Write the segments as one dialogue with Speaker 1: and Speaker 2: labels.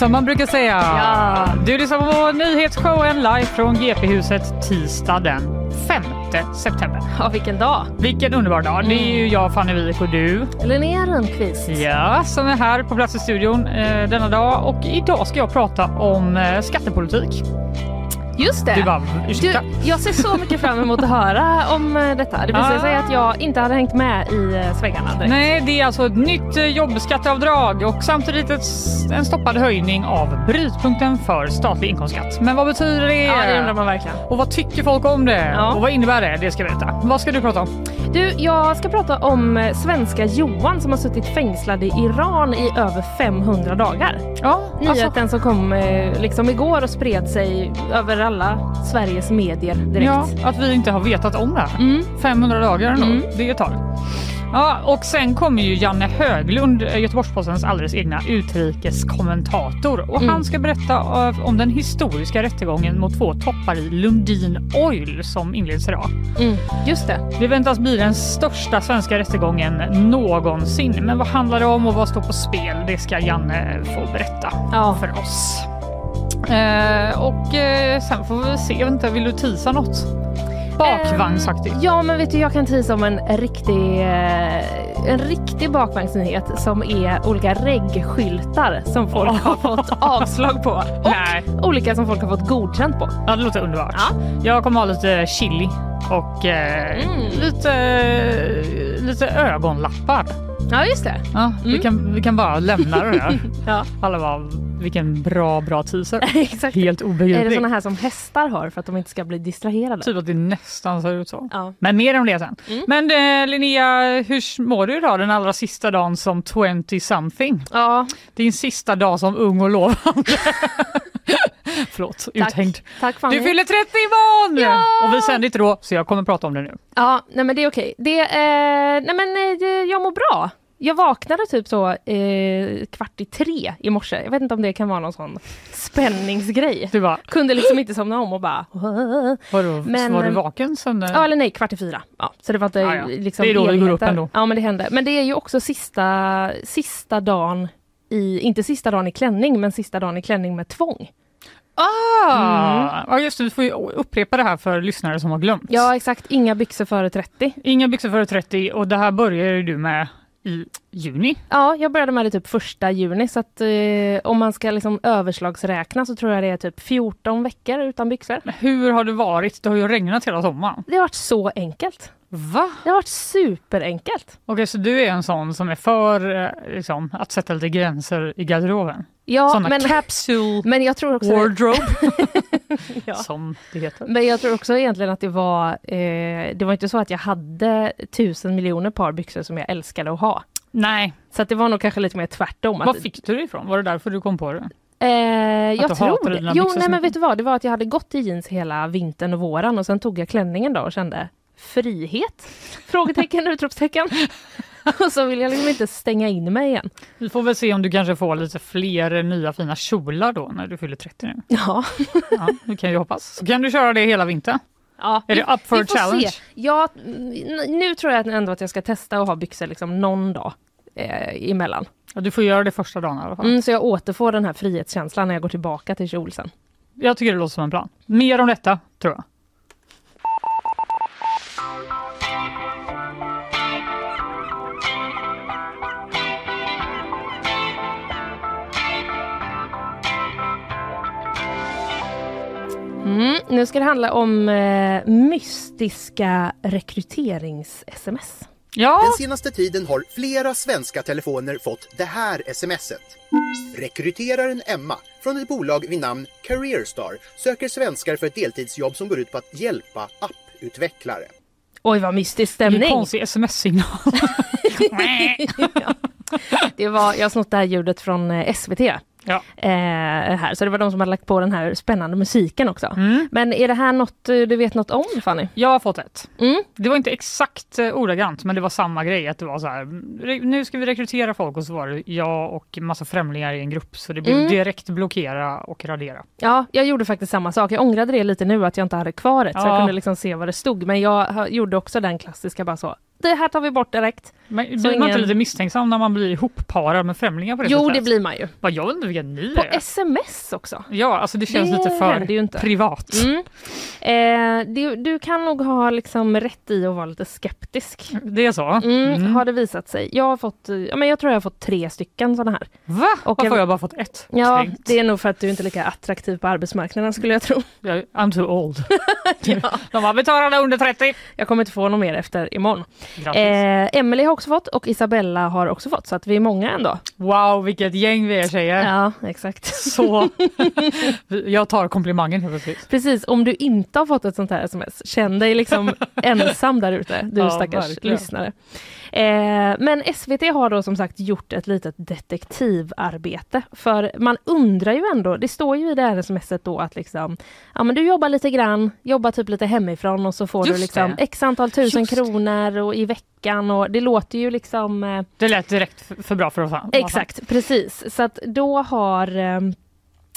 Speaker 1: Som man brukar säga.
Speaker 2: Ja.
Speaker 1: Du lyssnar på nyhetsshowen live från GP-huset tisdag den 5 september.
Speaker 2: Ja, vilken dag!
Speaker 1: Vilken underbar dag. Det är ju jag, Fanny Wijk och du.
Speaker 2: Linnea Rönnqvist.
Speaker 1: Ja, som är här på plats i studion eh, denna dag. Och idag ska jag prata om eh, skattepolitik.
Speaker 2: Just det!
Speaker 1: Du bara,
Speaker 2: Du, jag ser så mycket fram emot att höra om eh, detta. Det visade
Speaker 1: Ah.
Speaker 2: sig att jag inte hade hängt med i eh, svängarna direkt.
Speaker 1: Nej, det är alltså ett nytt eh, jobbskatteavdrag och samtidigt en stoppad höjning av brytpunkten för statlig inkomstskatt. Men vad betyder det?
Speaker 2: Ja, det undrar man verkligen.
Speaker 1: Och vad tycker folk om det?
Speaker 2: Ja.
Speaker 1: Och vad innebär det? Det ska jag berätta. Vad ska du prata om?
Speaker 2: Du, jag ska prata om svenska Johan som har suttit fängslad i Iran i över 500 dagar.
Speaker 1: Ja,
Speaker 2: Nyheten som kom liksom igår och spred sig över alla Sveriges medier direkt.
Speaker 1: ja, att vi inte har vetat om det här.
Speaker 2: Mm.
Speaker 1: 500 dagar ändå.
Speaker 2: Mm.
Speaker 1: Det är ett tag. Ja, och sen kommer ju Janne Höglund, eh, Göteborgs-Postens alldeles egna utrikeskommentator. Och
Speaker 2: Mm.
Speaker 1: han ska berätta eh, om den historiska rättegången mot två toppar i Lundin Oil som inleds idag.
Speaker 2: Mm. Just det.
Speaker 1: Det väntas bli den största svenska rättegången någonsin. Men vad handlar det om och vad står på spel? Det ska Janne få berätta
Speaker 2: Ja.
Speaker 1: för oss. Eh, och eh, sen får vi se, inte, vill du tisa något? Bakvagnsaktigt.
Speaker 2: Ehm, Ja, men vet du, jag kan tisa om en riktig, eh, en riktig bakvagnsnyhet som är olika reggskyltar som folk har fått avslag på och
Speaker 1: Nej,
Speaker 2: olika som folk har fått godkänt på.
Speaker 1: ja, det låter underbart.
Speaker 2: Ja.
Speaker 1: Jag kommer ha lite chili och eh,
Speaker 2: Mm.
Speaker 1: lite, lite ögonlappar.
Speaker 2: Ja, just det.
Speaker 1: Ja, vi,
Speaker 2: Mm.
Speaker 1: kan, vi kan bara lämna det där.
Speaker 2: Ja,
Speaker 1: Alla bara, vilken bra, bra teaser.
Speaker 2: exakt.
Speaker 1: Helt
Speaker 2: Är det såna här som hästar har för att de inte ska bli distraherade?
Speaker 1: Typ att det nästan ser ut så.
Speaker 2: Ja.
Speaker 1: Men mer om det sen.
Speaker 2: Mm.
Speaker 1: Men eh, Linnea, hur mår du idag den allra sista dagen som 20 something?
Speaker 2: ja,
Speaker 1: Din sista dag som ung och lovande. Förlåt, uthängd.
Speaker 2: Tack Fanny.
Speaker 1: Du fyller 30 imorgon!
Speaker 2: Ja!
Speaker 1: Och vi sänder inte då, så jag kommer prata om det nu.
Speaker 2: Ja, nej men det är okej. Det, eh, nej men eh, jag mår bra. Jag vaknade typ så eh, kvart i tre i morse. Jag vet inte om det kan vara någon sån spänningsgrej.
Speaker 1: Du bara,
Speaker 2: Kunde liksom inte somna om och bara...
Speaker 1: vadå,
Speaker 2: Men,
Speaker 1: var du
Speaker 2: ehm,
Speaker 1: vaken sen? eh?
Speaker 2: Ja eller nej, kvart i fyra. Ja, så det var inte
Speaker 1: Ja, ja.
Speaker 2: liksom
Speaker 1: Det är då vi går upp ändå.
Speaker 2: Ja men det hände. Men det är ju också sista, sista dagen i, inte sista dagen i klänning, men sista dagen i klänning med tvång.
Speaker 1: Ah! Ja just det, vi får ju upprepa det här för lyssnare som har glömt.
Speaker 2: Ja exakt, inga byxor före 30.
Speaker 1: Inga byxor före 30 och det här börjar ju du med i juni.
Speaker 2: Ja, jag började med det typ första juni så att eh, om man ska liksom överslagsräkna så tror jag det är typ 14 veckor utan byxor.
Speaker 1: Hur har det varit? Det har ju regnat hela sommaren.
Speaker 2: Det har varit så enkelt.
Speaker 1: Va?
Speaker 2: Det har varit superenkelt.
Speaker 1: Okej, så du är en sån som är för eh, liksom, att sätta lite gränser i garderoben?
Speaker 2: Ja,
Speaker 1: Såna
Speaker 2: men,
Speaker 1: capsule
Speaker 2: men jag tror också
Speaker 1: wardrobe,
Speaker 2: ja.
Speaker 1: som det heter.
Speaker 2: Men jag tror också egentligen att det var, eh, det var inte så att jag hade tusen miljoner par byxor som jag älskade att ha.
Speaker 1: Nej,
Speaker 2: Så det var nog kanske lite mer tvärtom. Att,
Speaker 1: var fick du det ifrån? Var det därför du kom på det?
Speaker 2: eh, jag
Speaker 1: du
Speaker 2: tror det. Jo, nej men vet du vad, det var att jag hade gått i jeans hela vintern och våren och sen tog jag klänningen då och kände frihet? Frågetecken, utropstecken. och så vill jag liksom inte stänga in mig igen.
Speaker 1: Vi får väl se om du kanske får lite fler nya fina kjolar då när du fyller 30 nu.
Speaker 2: Ja,
Speaker 1: Ja, det kan ju hoppas. Så kan du köra det hela vintern.
Speaker 2: Ja.
Speaker 1: Är det up for a challenge?
Speaker 2: se. Ja, nu tror jag ändå att jag ska testa att ha byxor liksom någon dag eh, emellan.
Speaker 1: Ja, du får göra det första dagen i alla fall.
Speaker 2: Mm, så jag återfår den här frihetskänslan när jag går tillbaka till kjol sen.
Speaker 1: Jag tycker det låter som en plan. Mer om detta, tror jag.
Speaker 2: Mm, nu ska det handla om eh, mystiska rekryterings-sms.
Speaker 1: Ja,
Speaker 3: Den senaste tiden har flera svenska telefoner fått det här smset. Rekryteraren Emma från ett bolag vid namn Careerstar söker svenskar för ett deltidsjobb som går ut på att hjälpa apputvecklare.
Speaker 2: Oj vad mystisk
Speaker 1: det är en
Speaker 2: stämning!
Speaker 1: konstig sms-signal.
Speaker 2: Det var, jag har snott det här ljudet från eh, SVT.
Speaker 1: Ja.
Speaker 2: Eh, här. Så det var de som hade lagt på den här spännande musiken också.
Speaker 1: Mm.
Speaker 2: Men är det här något eh, du vet något om Fanny?
Speaker 1: Jag har fått ett.
Speaker 2: Mm.
Speaker 1: Det var inte exakt eh, ordagrant, men det var samma grej. Att det var så här, "Re- nu ska vi rekrytera folk och så var det jag och massa främlingar i en grupp. Så det blev
Speaker 2: Mm.
Speaker 1: direkt blockera och radera.
Speaker 2: Ja, jag gjorde faktiskt samma sak. Jag ångrade det lite nu att jag inte hade kvar det så jag
Speaker 1: Ja.
Speaker 2: kunde liksom se vad det stod. Men jag gjorde också den klassiska bara så. Det här tar vi bort direkt.
Speaker 1: Men blir
Speaker 2: Så
Speaker 1: man
Speaker 2: ingen-
Speaker 1: inte lite misstänksam när man blir ihopparad med främlingar på det
Speaker 2: Jo,
Speaker 1: sättet?
Speaker 2: det blir man ju.
Speaker 1: Vad, Jag inte vilka ni
Speaker 2: På
Speaker 1: är.
Speaker 2: sms också.
Speaker 1: Ja, alltså det känns
Speaker 2: Det
Speaker 1: lite för privat.
Speaker 2: Mm. Eh, du, du kan nog ha liksom rätt i att vara lite skeptisk.
Speaker 1: Det är så?
Speaker 2: Mm,
Speaker 1: Mm.
Speaker 2: Har det visat sig. Jag har fått, ja, men jag tror jag har fått tre stycken sådana här.
Speaker 1: Va?
Speaker 2: Och
Speaker 1: Varför
Speaker 2: jag-
Speaker 1: har jag bara fått ett?
Speaker 2: Ja,
Speaker 1: Kränkt.
Speaker 2: det är nog för att du inte är lika attraktiv på arbetsmarknaden skulle jag tro.
Speaker 1: I'm too old.
Speaker 2: ja.
Speaker 1: De bara, vi tar alla under 30.
Speaker 2: Jag kommer inte få något mer efter imorgon. Eh, Emily har också fått och Isabella har också fått så att vi är många ändå.
Speaker 1: Wow, vilket gäng vi är tjejer.
Speaker 2: Ja, exakt.
Speaker 1: Så jag tar komplimangen helt plötsligt.
Speaker 2: Precis, om du inte har fått ett sånt här sms, känn dig liksom ensam där ute, du
Speaker 1: Ja,
Speaker 2: stackars
Speaker 1: verkligen.
Speaker 2: lyssnare. Eh, men SVT har då som sagt gjort ett litet detektivarbete, för man undrar ju ändå, det står ju i det här smset då att liksom, ja men du jobbar lite grann, jobbar typ lite hemifrån och så får du
Speaker 1: Just
Speaker 2: liksom
Speaker 1: det.
Speaker 2: x antal tusen
Speaker 1: Just
Speaker 2: kronor och i veckan och det låter ju liksom eh,
Speaker 1: Det lät direkt för, för bra för sant.
Speaker 2: Exakt, precis. Så att då har eh,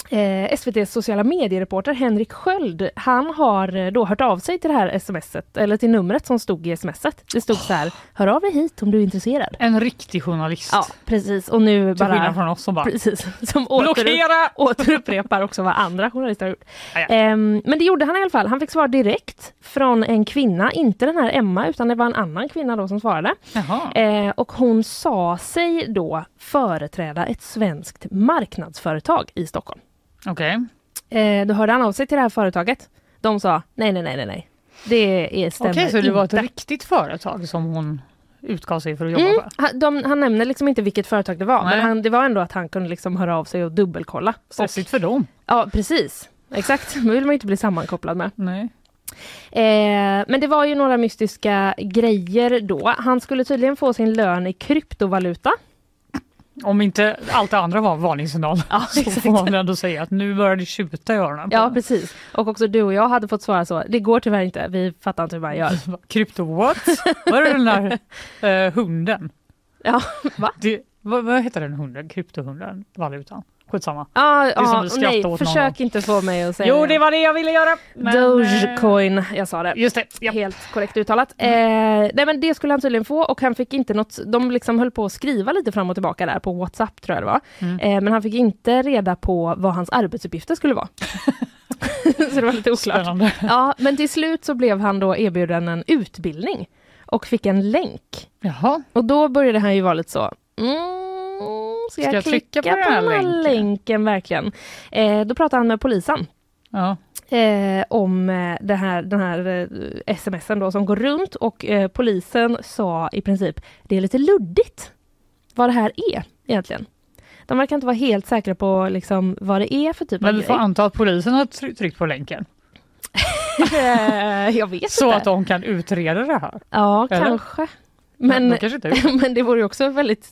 Speaker 2: eh, SVTs sociala mediereporter Henrik Sköld, han har eh, då hört av sig till det här smset, eller till numret som stod i smset. Det stod så här, hör av dig hit om du är intresserad.
Speaker 1: En riktig journalist.
Speaker 2: Ja, precis. Och nu
Speaker 1: Till skillnad
Speaker 2: bara...
Speaker 1: från oss som bara
Speaker 2: Precis, som
Speaker 1: blockera!
Speaker 2: återupprepar också vad andra journalister har gjort.
Speaker 1: Ja.
Speaker 2: Ehm, men det gjorde han i alla fall. Han fick svar direkt från en kvinna, inte den här Emma, utan det var en annan kvinna då som svarade. Eh, och hon sa sig då företräda ett svenskt marknadsföretag i Stockholm.
Speaker 1: Okej.
Speaker 2: Eh, då hörde han av sig till det här företaget. De sa nej, nej, nej, nej, nej. Det är, stämmer
Speaker 1: Okej, så det var ett
Speaker 2: inte.
Speaker 1: riktigt företag som hon utgav sig för att jobba
Speaker 2: Mm,
Speaker 1: för?
Speaker 2: han, de, han nämner liksom inte vilket företag det var,
Speaker 1: Nej.
Speaker 2: men han, det var ändå att han kunde liksom höra av sig och dubbelkolla.
Speaker 1: Stressigt för dem.
Speaker 2: ja, precis. Exakt, det vill man inte bli sammankopplad med.
Speaker 1: Nej.
Speaker 2: Eh, men det var ju några mystiska grejer då. Han skulle tydligen få sin lön i kryptovaluta.
Speaker 1: Om inte allt det andra var en varningssignal
Speaker 2: Ja,
Speaker 1: så får man ändå säga att nu börjar det tjuta i öronen.
Speaker 2: Ja, precis. Och också du och jag hade fått svara så. Det går tyvärr inte. Vi fattar inte hur man gör.
Speaker 1: Krypto what? Vad är den där eh, hunden?
Speaker 2: Ja, va?
Speaker 1: Det, vad, vad heter den hunden? Kryptohunden? Valutan? Skitsamma.
Speaker 2: Ah, ah, nej, försök inte få mig att säga
Speaker 1: Jo, det var det jag ville göra. men,
Speaker 2: Dogecoin, jag sa det.
Speaker 1: eh, Just det. Ja.
Speaker 2: Helt korrekt uttalat. Eh, nej men det skulle han tydligen få och han fick inte något, de liksom höll på att skriva lite fram och tillbaka där på Whatsapp tror jag det var.
Speaker 1: Mm.
Speaker 2: Eh, men han fick inte reda på vad hans arbetsuppgifter skulle vara. så det var lite oklart.
Speaker 1: Spännande.
Speaker 2: Ja, men till slut så blev han då erbjuden en utbildning och fick en länk.
Speaker 1: Jaha.
Speaker 2: Och då började han ju vara lite så, mm, ska, jag,
Speaker 1: Ska jag
Speaker 2: klicka
Speaker 1: trycka
Speaker 2: på
Speaker 1: på
Speaker 2: den här länken,
Speaker 1: länken?
Speaker 2: verkligen? Eh, då pratade han med polisen
Speaker 1: Ja.
Speaker 2: eh, om eh, det här, den här eh, smsen då som går runt och eh, polisen sa i princip det är lite luddigt vad det här är egentligen. De verkar inte vara helt säkra på liksom, vad det är för typ
Speaker 1: Men
Speaker 2: av
Speaker 1: vi får
Speaker 2: grej.
Speaker 1: anta att polisen har try- tryckt på länken
Speaker 2: jag vet
Speaker 1: så
Speaker 2: inte.
Speaker 1: att de kan utreda det här.
Speaker 2: Ja,
Speaker 1: Eller?
Speaker 2: kanske.
Speaker 1: Men,
Speaker 2: Men,
Speaker 1: det.
Speaker 2: men vore ju också väldigt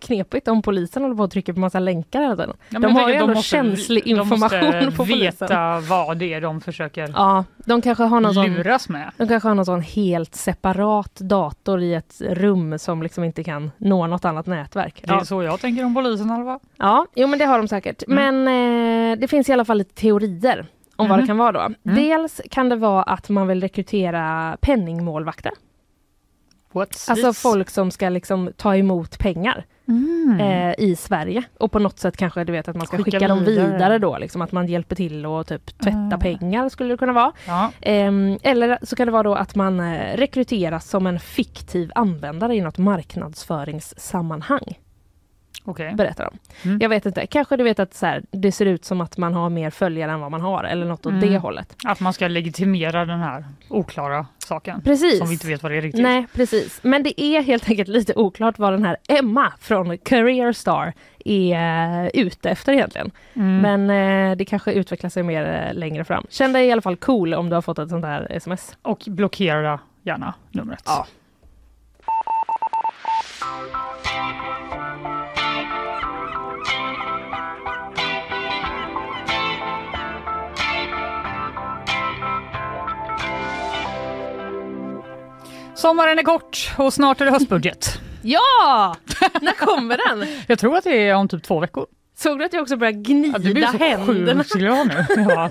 Speaker 2: knepigt om polisen håller på och trycker på massa länkar hela tiden.
Speaker 1: Ja,
Speaker 2: de har ju ändå känslig information
Speaker 1: de måste
Speaker 2: på polisen.
Speaker 1: veta vad det är de försöker
Speaker 2: Ja, de kanske har någon sån
Speaker 1: luras med.
Speaker 2: De kanske har någon sån helt separat dator i ett rum som liksom inte kan nå något annat nätverk.
Speaker 1: Det är
Speaker 2: Ja,
Speaker 1: så jag tänker om polisen fall.
Speaker 2: ja jo men det har de säkert.
Speaker 1: Mm.
Speaker 2: Men eh, det finns i alla fall lite teorier om vad
Speaker 1: Mhm.
Speaker 2: det kan vara då.
Speaker 1: Mm.
Speaker 2: Dels kan det vara att man vill rekrytera penningmålvakter.
Speaker 1: What's
Speaker 2: Alltså
Speaker 1: this?
Speaker 2: folk som ska liksom ta emot pengar
Speaker 1: Mm.
Speaker 2: eh, i Sverige. Och på något sätt kanske du vet att man ska
Speaker 1: Skicka
Speaker 2: skicka, dem
Speaker 1: vidare.
Speaker 2: vidare då. Liksom att man hjälper till och typ tvätta
Speaker 1: Ah.
Speaker 2: pengar skulle det kunna vara.
Speaker 1: Ja.
Speaker 2: Ehm, eller så kan det vara då att man eh, rekryteras som en fiktiv användare i något marknadsföringssammanhang,
Speaker 1: Okej.
Speaker 2: berättar de.
Speaker 1: Mm.
Speaker 2: Jag vet inte, kanske du vet att så här, det ser ut som att man har mer följare än vad man har eller något åt
Speaker 1: Mm.
Speaker 2: det hållet.
Speaker 1: Att man ska legitimera den här oklara saken.
Speaker 2: Precis.
Speaker 1: Som vi inte vet vad det är riktigt.
Speaker 2: Nej, precis. Men det är helt enkelt lite oklart vad den här Emma från Career Star är eh, ute efter egentligen.
Speaker 1: Mm.
Speaker 2: Men eh, det kanske utvecklar sig mer eh, längre fram. Känn dig i alla fall cool om du har fått ett sånt här sms.
Speaker 1: Och blockera gärna numret.
Speaker 2: Ja.
Speaker 1: Sommaren är kort och snart är det höstbudget.
Speaker 2: Ja! När kommer den?
Speaker 1: Jag tror att det är om typ två veckor.
Speaker 2: Såg du att jag också började
Speaker 1: Ja,
Speaker 2: gnida
Speaker 1: du blir så
Speaker 2: händerna?
Speaker 1: glad nu. Ja.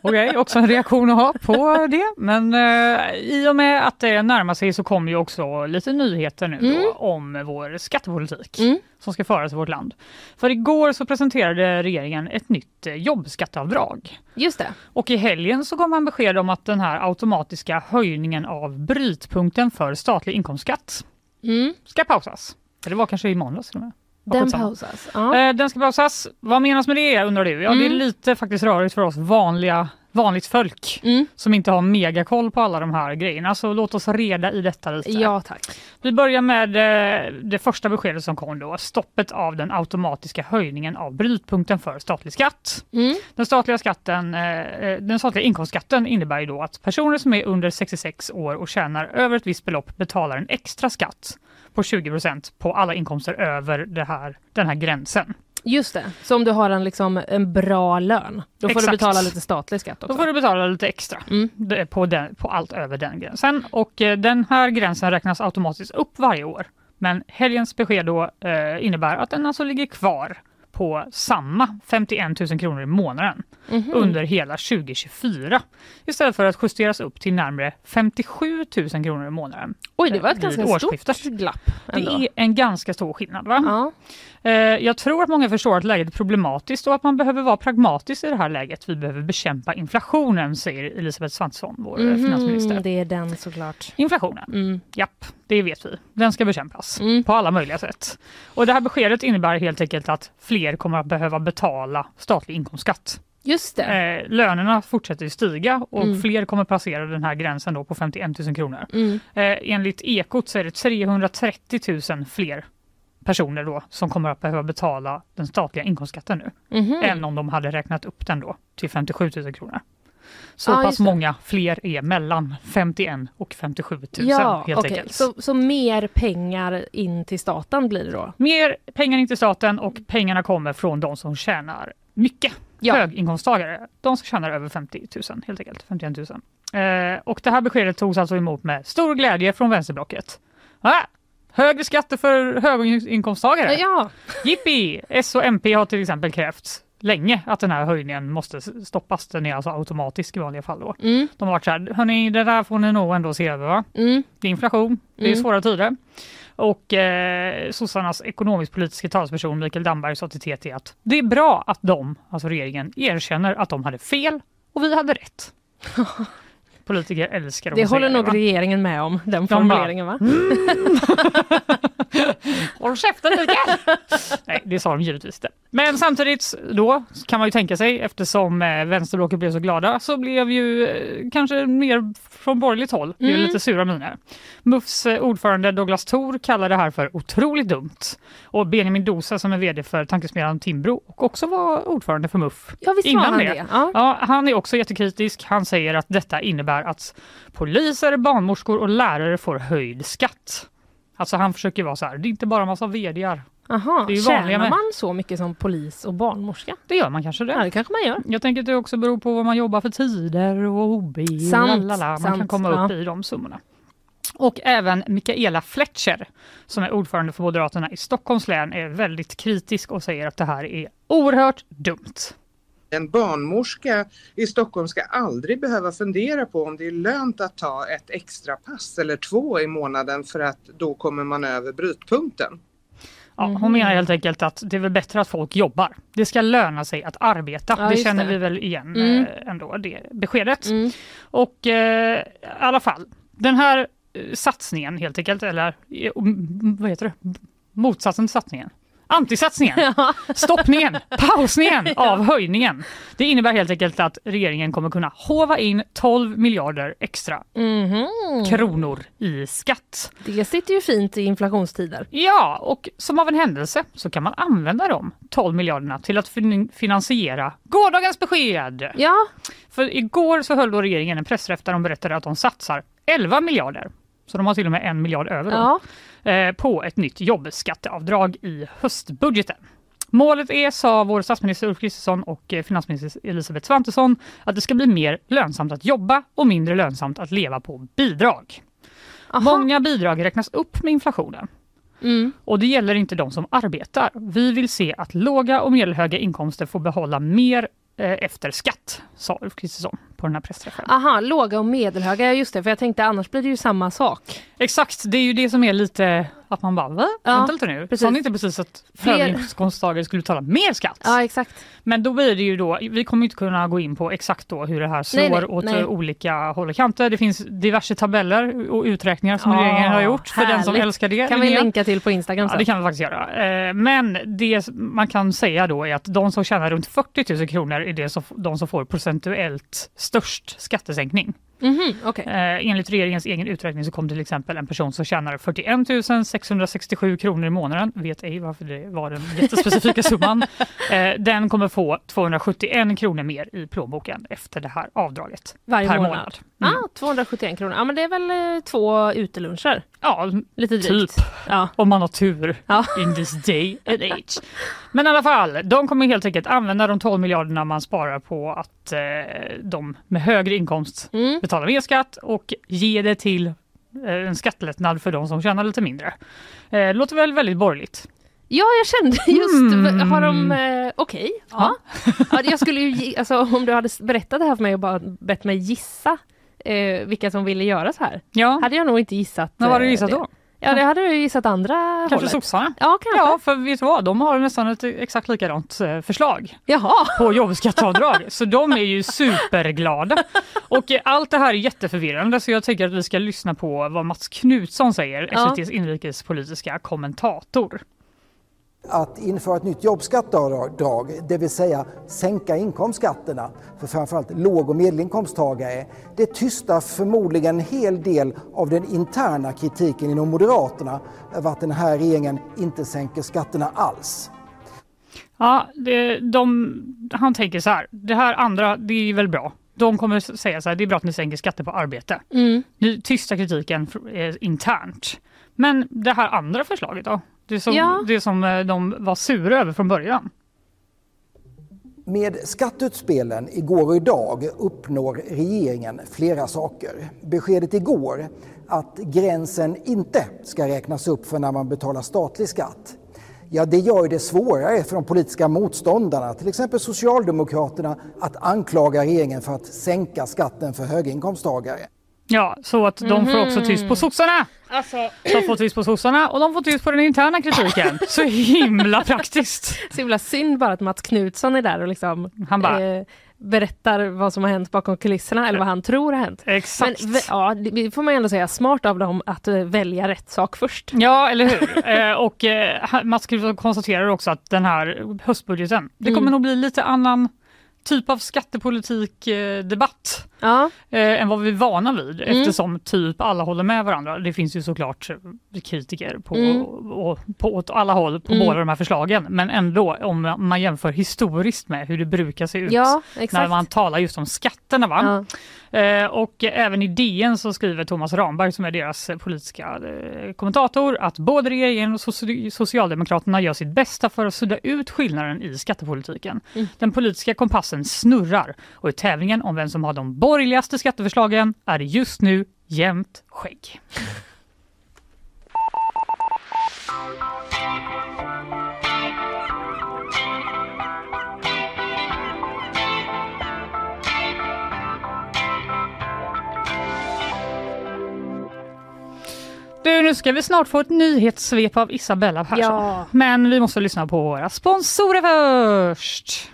Speaker 1: Okej, också en reaktion att ha på det. Men eh, i och med att det närmar sig så kommer ju också lite nyheter nu
Speaker 2: Mm.
Speaker 1: då, om vår skattepolitik
Speaker 2: Mm.
Speaker 1: som ska föras i vårt land. För igår så presenterade regeringen ett nytt eh, jobbskatteavdrag.
Speaker 2: Just det.
Speaker 1: Och i helgen så gav man besked om att den här automatiska höjningen av brytpunkten för statlig inkomstskatt
Speaker 2: Mm.
Speaker 1: ska pausas. Det var kanske i måndags till och med.
Speaker 2: Den
Speaker 1: skitsamma.
Speaker 2: pausas. Ja.
Speaker 1: Eh, Den ska pausas. Vad menas med det undrar du? Ja, det är
Speaker 2: Mm.
Speaker 1: lite faktiskt rörigt för oss vanliga, vanligt folk
Speaker 2: Mm.
Speaker 1: som inte har megakoll på alla de här grejerna. Så låt oss reda i detta lite.
Speaker 2: Ja tack.
Speaker 1: Vi börjar med eh, det första beskedet som kom då. Stoppet av den automatiska höjningen av brytpunkten för statlig skatt.
Speaker 2: Mm.
Speaker 1: Den statliga, skatten, eh, eh, den statliga inkomstskatten innebär ju då att personer som är under 66 år och tjänar över ett visst belopp betalar en extra skatt på 20% på alla inkomster över här, den här gränsen.
Speaker 2: Just det. Så om du har en, liksom, en bra lön, då får
Speaker 1: Exakt.
Speaker 2: du betala lite statlig skatt också.
Speaker 1: Då får du betala lite extra
Speaker 2: Mm.
Speaker 1: På, den, på allt över den gränsen. Och eh, den här gränsen räknas automatiskt upp varje år. Men helgens besked då eh, innebär att den alltså ligger kvar på samma 51 000 kronor i månaden
Speaker 2: Mhm.
Speaker 1: under hela 2024 istället för att justeras upp till närmare 57 000 kronor i månaden.
Speaker 2: Oj, det var ett
Speaker 1: vid
Speaker 2: ganska stort glapp.
Speaker 1: Det
Speaker 2: Ändå.
Speaker 1: är en ganska stor skillnad. Va?
Speaker 2: Ja.
Speaker 1: Eh, Jag tror att många förstår att läget är problematiskt och att man behöver vara pragmatisk i det här läget. Vi behöver bekämpa inflationen, säger Elisabeth Svantesson, vår eh, finansminister.
Speaker 2: Det är den såklart.
Speaker 1: Inflationen,
Speaker 2: Mm.
Speaker 1: japp, det vet vi. Den ska bekämpas
Speaker 2: Mm.
Speaker 1: på alla möjliga sätt. Och det här beskedet innebär helt enkelt att fler kommer att behöva betala statlig inkomstskatt.
Speaker 2: Just det.
Speaker 1: Eh, lönerna fortsätter stiga och
Speaker 2: Mm.
Speaker 1: fler kommer passera den här gränsen då på 51 000 kronor.
Speaker 2: Mm.
Speaker 1: Eh, enligt Ekot så är det 330 000 fler personer då som kommer att behöva betala den statliga inkomstskatten nu
Speaker 2: Mhm.
Speaker 1: än om de hade räknat upp den då till 57 000 kronor. Så
Speaker 2: Ja,
Speaker 1: pass många fler är mellan 51 och 57 000
Speaker 2: Ja,
Speaker 1: helt
Speaker 2: okej.
Speaker 1: enkelt.
Speaker 2: Så, så mer pengar in till staten blir det då?
Speaker 1: Mer pengar in till staten och pengarna kommer från de som tjänar mycket.
Speaker 2: Ja.
Speaker 1: Höginkomsttagare, de som tjänar över 50 000 helt enkelt. 51 000. Eh, och det här beskedet togs alltså emot med stor glädje från vänsterblocket. Ah, högre skatter för höginkomsttagare.
Speaker 2: Ja,
Speaker 1: Jippi! S och MP har till exempel krävt länge att den här höjningen måste stoppas. Den är alltså automatisk i vanliga fall. Då.
Speaker 2: mm,
Speaker 1: De har varit så här, hörni det där får ni nog ändå se över va?
Speaker 2: mm,
Speaker 1: Det är inflation, det är
Speaker 2: Mm.
Speaker 1: svåra tider. Och eh, sossarnas ekonomisk-politiska talesperson Mikael Damberg sa till TT att det är bra att de, alltså regeringen, erkänner att de hade fel och vi hade rätt. Politiker älskar att
Speaker 2: det håller nog
Speaker 1: va?
Speaker 2: regeringen med om, den
Speaker 1: bara-
Speaker 2: formuleringen va?
Speaker 1: Håll käften Mikael! Det sa de givetvis inte. Men samtidigt då kan man ju tänka sig eftersom eh, vänsterblocket blev så glada så blev ju eh, kanske mer från borgerligt håll
Speaker 2: Mm.
Speaker 1: lite sura miner. MUFs eh, ordförande Douglas Thor kallar det här för otroligt dumt. Och Benjamin Dosa som är vd för tankesmedjan Timbro och också var ordförande för MUF
Speaker 2: Ja, visst
Speaker 1: innan
Speaker 2: han
Speaker 1: det.
Speaker 2: det. Ja.
Speaker 1: Ja, han är också jättekritisk. Han säger att detta innebär att poliser, barnmorskor och lärare får höjd skatt. Alltså han försöker vara så här, det är inte bara en massa vdar.
Speaker 2: Aha.
Speaker 1: Det är ju vanliga
Speaker 2: Tjänar
Speaker 1: med-
Speaker 2: man så mycket som polis och barnmorska?
Speaker 1: Det gör man kanske
Speaker 2: Ja,
Speaker 1: det.
Speaker 2: det kanske man gör.
Speaker 1: Jag tänker att det också beror på vad man jobbar för tider och hobby. och
Speaker 2: Sant,
Speaker 1: lalala. Man kan
Speaker 2: sant,
Speaker 1: komma upp
Speaker 2: ja.
Speaker 1: i de summorna. Och även Mikaela Fletcher som är ordförande för Moderaterna i Stockholms län är väldigt kritisk och säger att det här är oerhört dumt.
Speaker 4: En barnmorska i Stockholm ska aldrig behöva fundera på om det är lönt att ta ett extra pass eller två i månaden för att då kommer man över brytpunkten.
Speaker 1: Ja,
Speaker 2: Mhm.
Speaker 1: hon menar helt enkelt att det är väl bättre att folk jobbar. Det ska löna sig att arbeta.
Speaker 2: Ja,
Speaker 1: det känner
Speaker 2: det.
Speaker 1: vi väl igen
Speaker 2: Mm.
Speaker 1: eh, ändå, det beskedet.
Speaker 2: Mm.
Speaker 1: Och eh, i alla fall, den här eh, satsningen helt enkelt, eller eh, vad heter det? Motsatsen till satsningen. Antisatsningen, stoppningen, pausningen av höjningen. Det innebär helt enkelt att regeringen kommer kunna hova in 12 miljarder extra
Speaker 2: Mhm.
Speaker 1: kronor i skatt.
Speaker 2: Det sitter ju fint i inflationstider.
Speaker 1: Ja, och som av en händelse så kan man använda de 12 miljarderna till att fin- finansiera gårdagens besked.
Speaker 2: Ja,
Speaker 1: För igår så höll då regeringen en pressträff där de berättade att de satsar 11 miljarder, så de har till och med en miljard över då,
Speaker 2: ja.
Speaker 1: På ett nytt jobbskatteavdrag i höstbudgeten. Målet är, sa vår statsminister Ulf Kristersson och eh, finansminister Elisabeth Svantesson, att det ska bli mer lönsamt att jobba och mindre lönsamt att leva på bidrag.
Speaker 2: Aha.
Speaker 1: Många bidrag räknas upp med inflationen.
Speaker 2: Mm.
Speaker 1: Och det gäller inte de som arbetar. Vi vill se att låga och medelhöga inkomster får behålla mer eh, efter skatt, sa Ulf Kristersson på den här pressträffen.
Speaker 2: Aha, låga och medelhöga, just det, för jag tänkte annars blir det ju samma sak.
Speaker 1: Exakt, det är ju det som är lite att man bara, va?
Speaker 2: Ja,
Speaker 1: Vänta lite nu,
Speaker 2: precis.
Speaker 1: sa ni inte precis att höginkomsttagare skulle betala mer skatt?
Speaker 2: Ja, exakt.
Speaker 1: Men då blir det ju då, vi kommer inte kunna gå in på exakt då hur det här slår
Speaker 2: Nej, nej,
Speaker 1: åt
Speaker 2: nej.
Speaker 1: olika håll och kanter. Det finns diverse tabeller och uträkningar som
Speaker 2: Ja,
Speaker 1: regeringen har gjort för den som
Speaker 2: härligt.
Speaker 1: älskar det.
Speaker 2: Kan vi
Speaker 1: Linnea.
Speaker 2: länka till på Instagram
Speaker 1: Ja,
Speaker 2: sen.
Speaker 1: det kan vi faktiskt göra. Eh, Men det man kan säga då är att de som tjänar runt 40 000 kronor är det som, de som får procentuellt störst skattesänkning.
Speaker 2: Mhm, okej.
Speaker 1: Eh, Enligt regeringens egen uträkning så kom till exempel en person som tjänar 41 667 kronor i månaden, vet ej varför det var den jättespecifika summan. Eh, Den kommer få 271 kronor mer i plånboken efter det här avdraget
Speaker 2: Varje
Speaker 1: per
Speaker 2: månad.
Speaker 1: månad. Mm.
Speaker 2: Ah, 271 kronor. Ja men det är väl eh, två uteluncher.
Speaker 1: Ja,
Speaker 2: Lite drygt.
Speaker 1: Typ.
Speaker 2: Ja.
Speaker 1: om man har tur
Speaker 2: Ja.
Speaker 1: in this day and age. Men i alla fall, de kommer helt enkelt använda de 12 miljarderna man sparar på att eh, de med högre inkomst
Speaker 2: Mm.
Speaker 1: betalar mer skatt och ge det till eh, en skattelättnad för de som tjänar lite mindre. Eh, låter väl väldigt borgerligt?
Speaker 2: Ja, jag kände just,
Speaker 1: Mm.
Speaker 2: har de, eh, okej. ja. ja. Jag skulle ju, alltså om du hade berättat det här för mig och bara bett mig gissa eh, vilka som ville göra så här,
Speaker 1: Ja,
Speaker 2: hade jag nog inte gissat.
Speaker 1: vad har du
Speaker 2: eh,
Speaker 1: gissat
Speaker 2: det.
Speaker 1: då?
Speaker 2: Ja, det hade ju gissat andra
Speaker 1: Kanske
Speaker 2: hållet.
Speaker 1: sossarna?
Speaker 2: Ja, kanske.
Speaker 1: Ja, för vet du vad? De har nästan ett exakt likadant eh, förslag
Speaker 2: Jaha.
Speaker 1: på jobbskatteavdrag. så de är ju superglada. Och eh, allt det här är jätteförvirrande så jag tänker att vi ska lyssna på vad Mats Knutsson säger,
Speaker 2: Ja.
Speaker 1: SVTs inrikespolitiska kommentator.
Speaker 5: Att införa ett nytt jobbskatteavdrag, det vill säga sänka inkomstskatterna för framförallt låg och medelinkomsttagare, det tystar förmodligen en hel del av den interna kritiken inom Moderaterna över att den här regeringen inte sänker skatterna alls.
Speaker 1: Ja, det, de, han tänker så här, det här andra det är väl bra. De kommer säga så här, det är bra att ni sänker skatter på arbete.
Speaker 2: Mm.
Speaker 1: Ni tystar kritiken eh, internt. Men det här andra förslaget då? Det som,
Speaker 2: Ja.
Speaker 1: det som eh, de var sura över från början.
Speaker 5: Med skatteutspelen igår och idag uppnår regeringen flera saker. Beskedet igår att gränsen inte ska räknas upp för när man betalar statlig skatt. Ja, det gör det svårare för de politiska motståndarna, till exempel Socialdemokraterna, att anklaga regeringen för att sänka skatten för höginkomsttagare.
Speaker 1: Ja, så att de får också tyst på sossarna.
Speaker 2: Alltså,
Speaker 1: De får tyst på sossarna och de får tyst på den interna kritiken. Så himla praktiskt.
Speaker 2: så himla synd bara att Mats Knutsson är där och liksom
Speaker 1: Han bara,
Speaker 2: eh, berättar vad som har hänt bakom kulisserna eller vad han tror har hänt. Men
Speaker 1: exakt.
Speaker 2: v- ja, det får man ändå säga, smart av dem att eh, välja rätt sak först.
Speaker 1: Ja, eller hur? eh, och eh, Mats konstaterar också att den här höstbudgeten, det kommer
Speaker 2: Mm.
Speaker 1: nog bli lite annan typ av skattepolitik eh, debatt
Speaker 2: Ja,
Speaker 1: eh, än vad vi är vana vid
Speaker 2: Mm.
Speaker 1: eftersom typ alla håller med varandra. Det finns ju såklart eh, kritiker på,
Speaker 2: Mm.
Speaker 1: och, på åt alla håll på
Speaker 2: Mm.
Speaker 1: båda de här förslagen. Men ändå om man jämför historiskt med hur det brukar se ut
Speaker 2: ja
Speaker 1: när man talar just om skatterna. Va?
Speaker 2: Ja.
Speaker 1: Eh, och även i DN så skriver Thomas Ramberg som är deras politiska eh, kommentator att både regeringen och soci- Socialdemokraterna gör sitt bästa för att sudda ut skillnaden i skattepolitiken.
Speaker 2: Mm.
Speaker 1: Den politiska kompassen snurrar och i tävlingen om vem som har de borgerligaste skatteförslagen är det just nu jämnt skägg. Du, nu ska vi snart få ett nyhetssvep av Isabella Persson.
Speaker 2: Ja.
Speaker 1: Men vi måste lyssna på våra sponsorer först.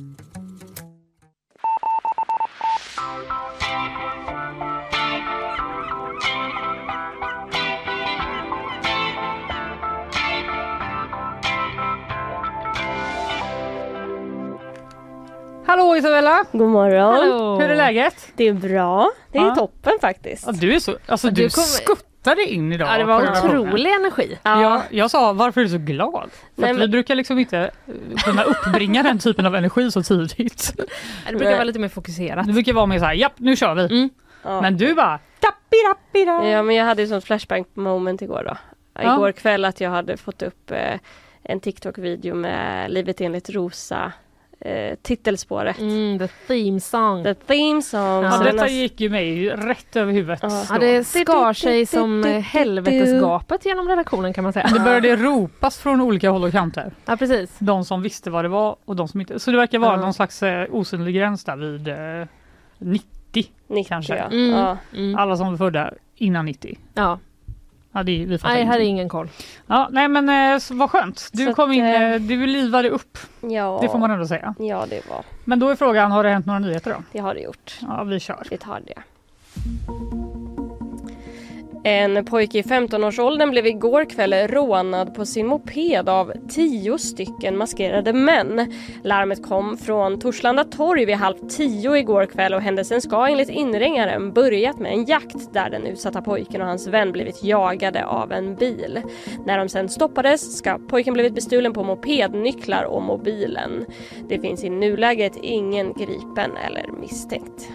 Speaker 1: Isabella!
Speaker 6: God morgon.
Speaker 2: Hallå.
Speaker 1: Hur är läget?
Speaker 6: Det är bra. Det är
Speaker 1: Ja.
Speaker 6: toppen faktiskt.
Speaker 1: Ja, du är så, alltså
Speaker 2: Ja,
Speaker 1: du,
Speaker 2: du
Speaker 1: skuttar tittade in idag.
Speaker 2: Ja, det var otrolig energi.
Speaker 1: Jag, jag sa varför är du så glad? För
Speaker 6: Nej, men-
Speaker 1: vi brukar liksom inte eh, kunna uppbringa den typen av energi så tidigt.
Speaker 2: Det brukar vara lite mer fokuserat.
Speaker 1: Det brukar vara mer så här, japp nu kör vi.
Speaker 2: Mm.
Speaker 6: Ja.
Speaker 1: Men du bara, tappi rappi da.
Speaker 6: Ja men jag hade ju sånt flashback moment igår då.
Speaker 1: Ja.
Speaker 6: Igår kväll att jag hade fått upp eh, en TikTok-video med Livet enligt Rosa eh, titelspåret.
Speaker 2: Mm, the theme song.
Speaker 6: The theme song.
Speaker 2: Ja,
Speaker 1: detta gick ju mig rätt över huvudet.
Speaker 6: Ja.
Speaker 2: Ja, det skar sig som helvetesgapet genom redaktionen kan man säga.
Speaker 1: Det började ropas från olika håll och kanter.
Speaker 2: Ja, precis.
Speaker 1: De som visste vad det var och de som inte. Så det verkar vara
Speaker 2: Ja.
Speaker 1: någon slags eh, osynlig gräns där vid eh, 90.
Speaker 6: 90
Speaker 1: kanske.
Speaker 6: ja.
Speaker 2: Mm.
Speaker 6: ja.
Speaker 2: Mm.
Speaker 1: Alla som var födda innan 90.
Speaker 2: Ja.
Speaker 1: Ja, det, vi
Speaker 2: Nej, här är ingen koll.
Speaker 1: Ja, nej men eh, så, vad skönt. Du
Speaker 6: Så
Speaker 1: kom
Speaker 6: att,
Speaker 1: in,
Speaker 6: eh,
Speaker 1: eh, du livade upp.
Speaker 6: Ja.
Speaker 1: Det får man ändå säga.
Speaker 6: Ja det var.
Speaker 1: Men då är frågan, har det hänt några nyheter då?
Speaker 6: Det har det gjort.
Speaker 1: Ja, vi kör.
Speaker 6: Vi tar det. En pojke i 15-årsåldern blev igår kväll rånad på sin moped av tio stycken maskerade män. Larmet kom från Torslanda torg vid halv tio igår kväll och händelsen ska enligt inringaren börjat med en jakt där den utsatta pojken och hans vän blivit jagade av en bil. När de sen stoppades ska pojken blivit bestulen på mopednycklar och mobilen. Det finns i nuläget ingen gripen eller misstänkt.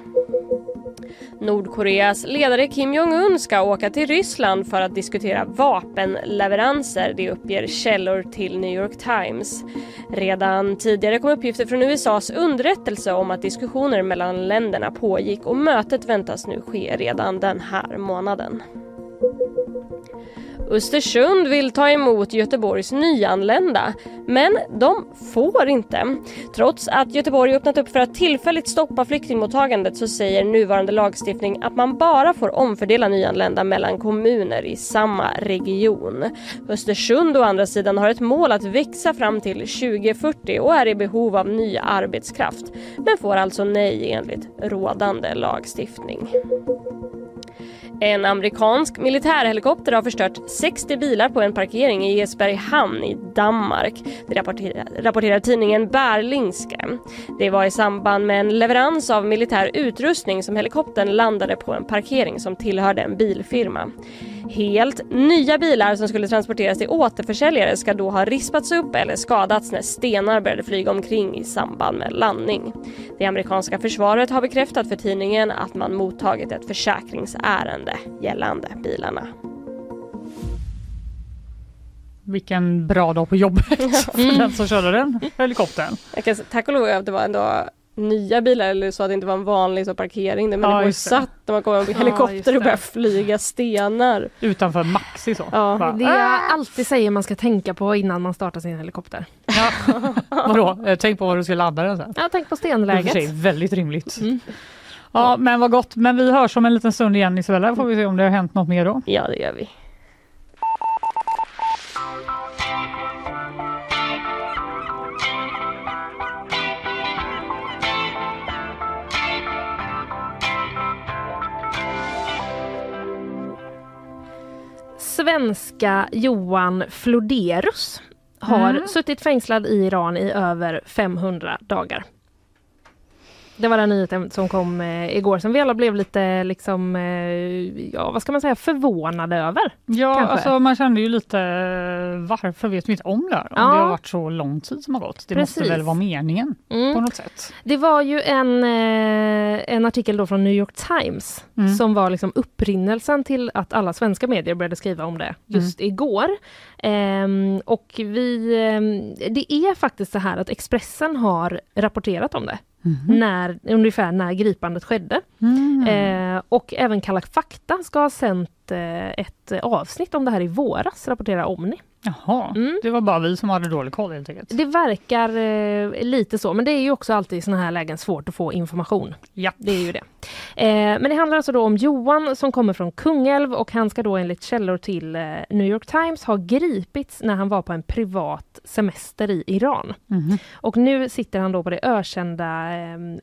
Speaker 6: Nordkoreas ledare Kim Jong-Un ska åka till Ryssland för att diskutera vapenleveranser, det uppger källor till New York Times. Redan tidigare kom uppgifter från USAs underrättelse om att diskussioner mellan länderna pågick och mötet väntas nu ske redan den här månaden. Östersund vill ta emot Göteborgs nyanlända, men de får inte. Trots att Göteborg öppnat upp för att tillfälligt stoppa flyktingmottagandet så säger nuvarande lagstiftning att man bara får omfördela nyanlända mellan kommuner i samma region. Östersund å andra sidan har ett mål att växa fram till 2040 och är i behov av ny arbetskraft, men får alltså nej enligt rådande lagstiftning. En amerikansk militärhelikopter har förstört 60 bilar på en parkering i Esberg hamn i Danmark. Det rapporterar, rapporterar tidningen Berlingske. Det var i samband med en leverans av militär utrustning som helikoptern landade på en parkering som tillhörde en bilfirma. Helt nya bilar som skulle transporteras till återförsäljare ska då ha rispats upp eller skadats när stenar började flyga omkring i samband med landning. Det amerikanska försvaret har bekräftat för tidningen att man mottagit ett försäkringsärende gällande bilarna.
Speaker 1: Vilken bra dag på jobbet för den som körde den helikoptern.
Speaker 6: Jag kan, säga- tack och lov att det var ändå nya bilar eller så att det inte var en vanlig så parkering.
Speaker 1: Ja,
Speaker 6: ju
Speaker 1: just det.
Speaker 6: satt när man kommer med
Speaker 2: Ja,
Speaker 6: helikopter
Speaker 2: det.
Speaker 6: och börjar flyga stenar.
Speaker 1: Utanför Maxi så.
Speaker 6: Ja.
Speaker 1: Bara,
Speaker 2: Det jag alltid säger man ska tänka på innan man startar sin helikopter.
Speaker 1: Vadå? Eh, Tänk på var du ska ladda den sen.
Speaker 2: Ja, tänk på
Speaker 1: för sig
Speaker 2: stenläget.
Speaker 1: väldigt rimligt.
Speaker 2: Mm.
Speaker 1: Ja men vad gott. Men vi hörs om en liten stund igen Isabella. Får vi se om det har hänt något mer då.
Speaker 6: Ja, det gör vi.
Speaker 2: Svenska Johan Floderus har
Speaker 1: Mm.
Speaker 2: suttit fängslad i Iran i över 500 dagar. Det var den nyheten som kom eh, igår som vi alla blev lite liksom, eh, ja vad ska man säga, förvånade över.
Speaker 1: Ja,
Speaker 2: Kanske.
Speaker 1: alltså man kände ju lite eh, varför vet vi inte om det här? Om
Speaker 2: Ja.
Speaker 1: det har varit så lång tid som har gått. Det måste
Speaker 2: Precis.
Speaker 1: väl vara meningen
Speaker 2: Mm.
Speaker 1: på något sätt.
Speaker 2: Det var ju en, eh, en artikel då från New York Times
Speaker 1: Mm.
Speaker 2: som var liksom upprinnelsen till att alla svenska medier började skriva om det just igår. Ehm, och vi, ehm, det är faktiskt så här att Expressen har rapporterat om det. När, ungefär när gripandet skedde.
Speaker 1: Mm.
Speaker 2: Eh, och även Kalla fakta ska ha sänt eh, ett avsnitt om det här i våras, rapporterar Omni.
Speaker 1: Jaha,
Speaker 2: Mm.
Speaker 1: det var bara vi som hade dålig koll helt enkelt.
Speaker 2: Det verkar eh, lite så, men det är ju också alltid i såna här lägen svårt att få information.
Speaker 1: Ja.
Speaker 2: Det är ju det. Eh, men det handlar alltså då om Johan som kommer från Kungälv och han ska då enligt källor till eh, New York Times ha gripits när han var på en privat semester i Iran.
Speaker 1: Mhm.
Speaker 2: Och nu sitter han då på det ökända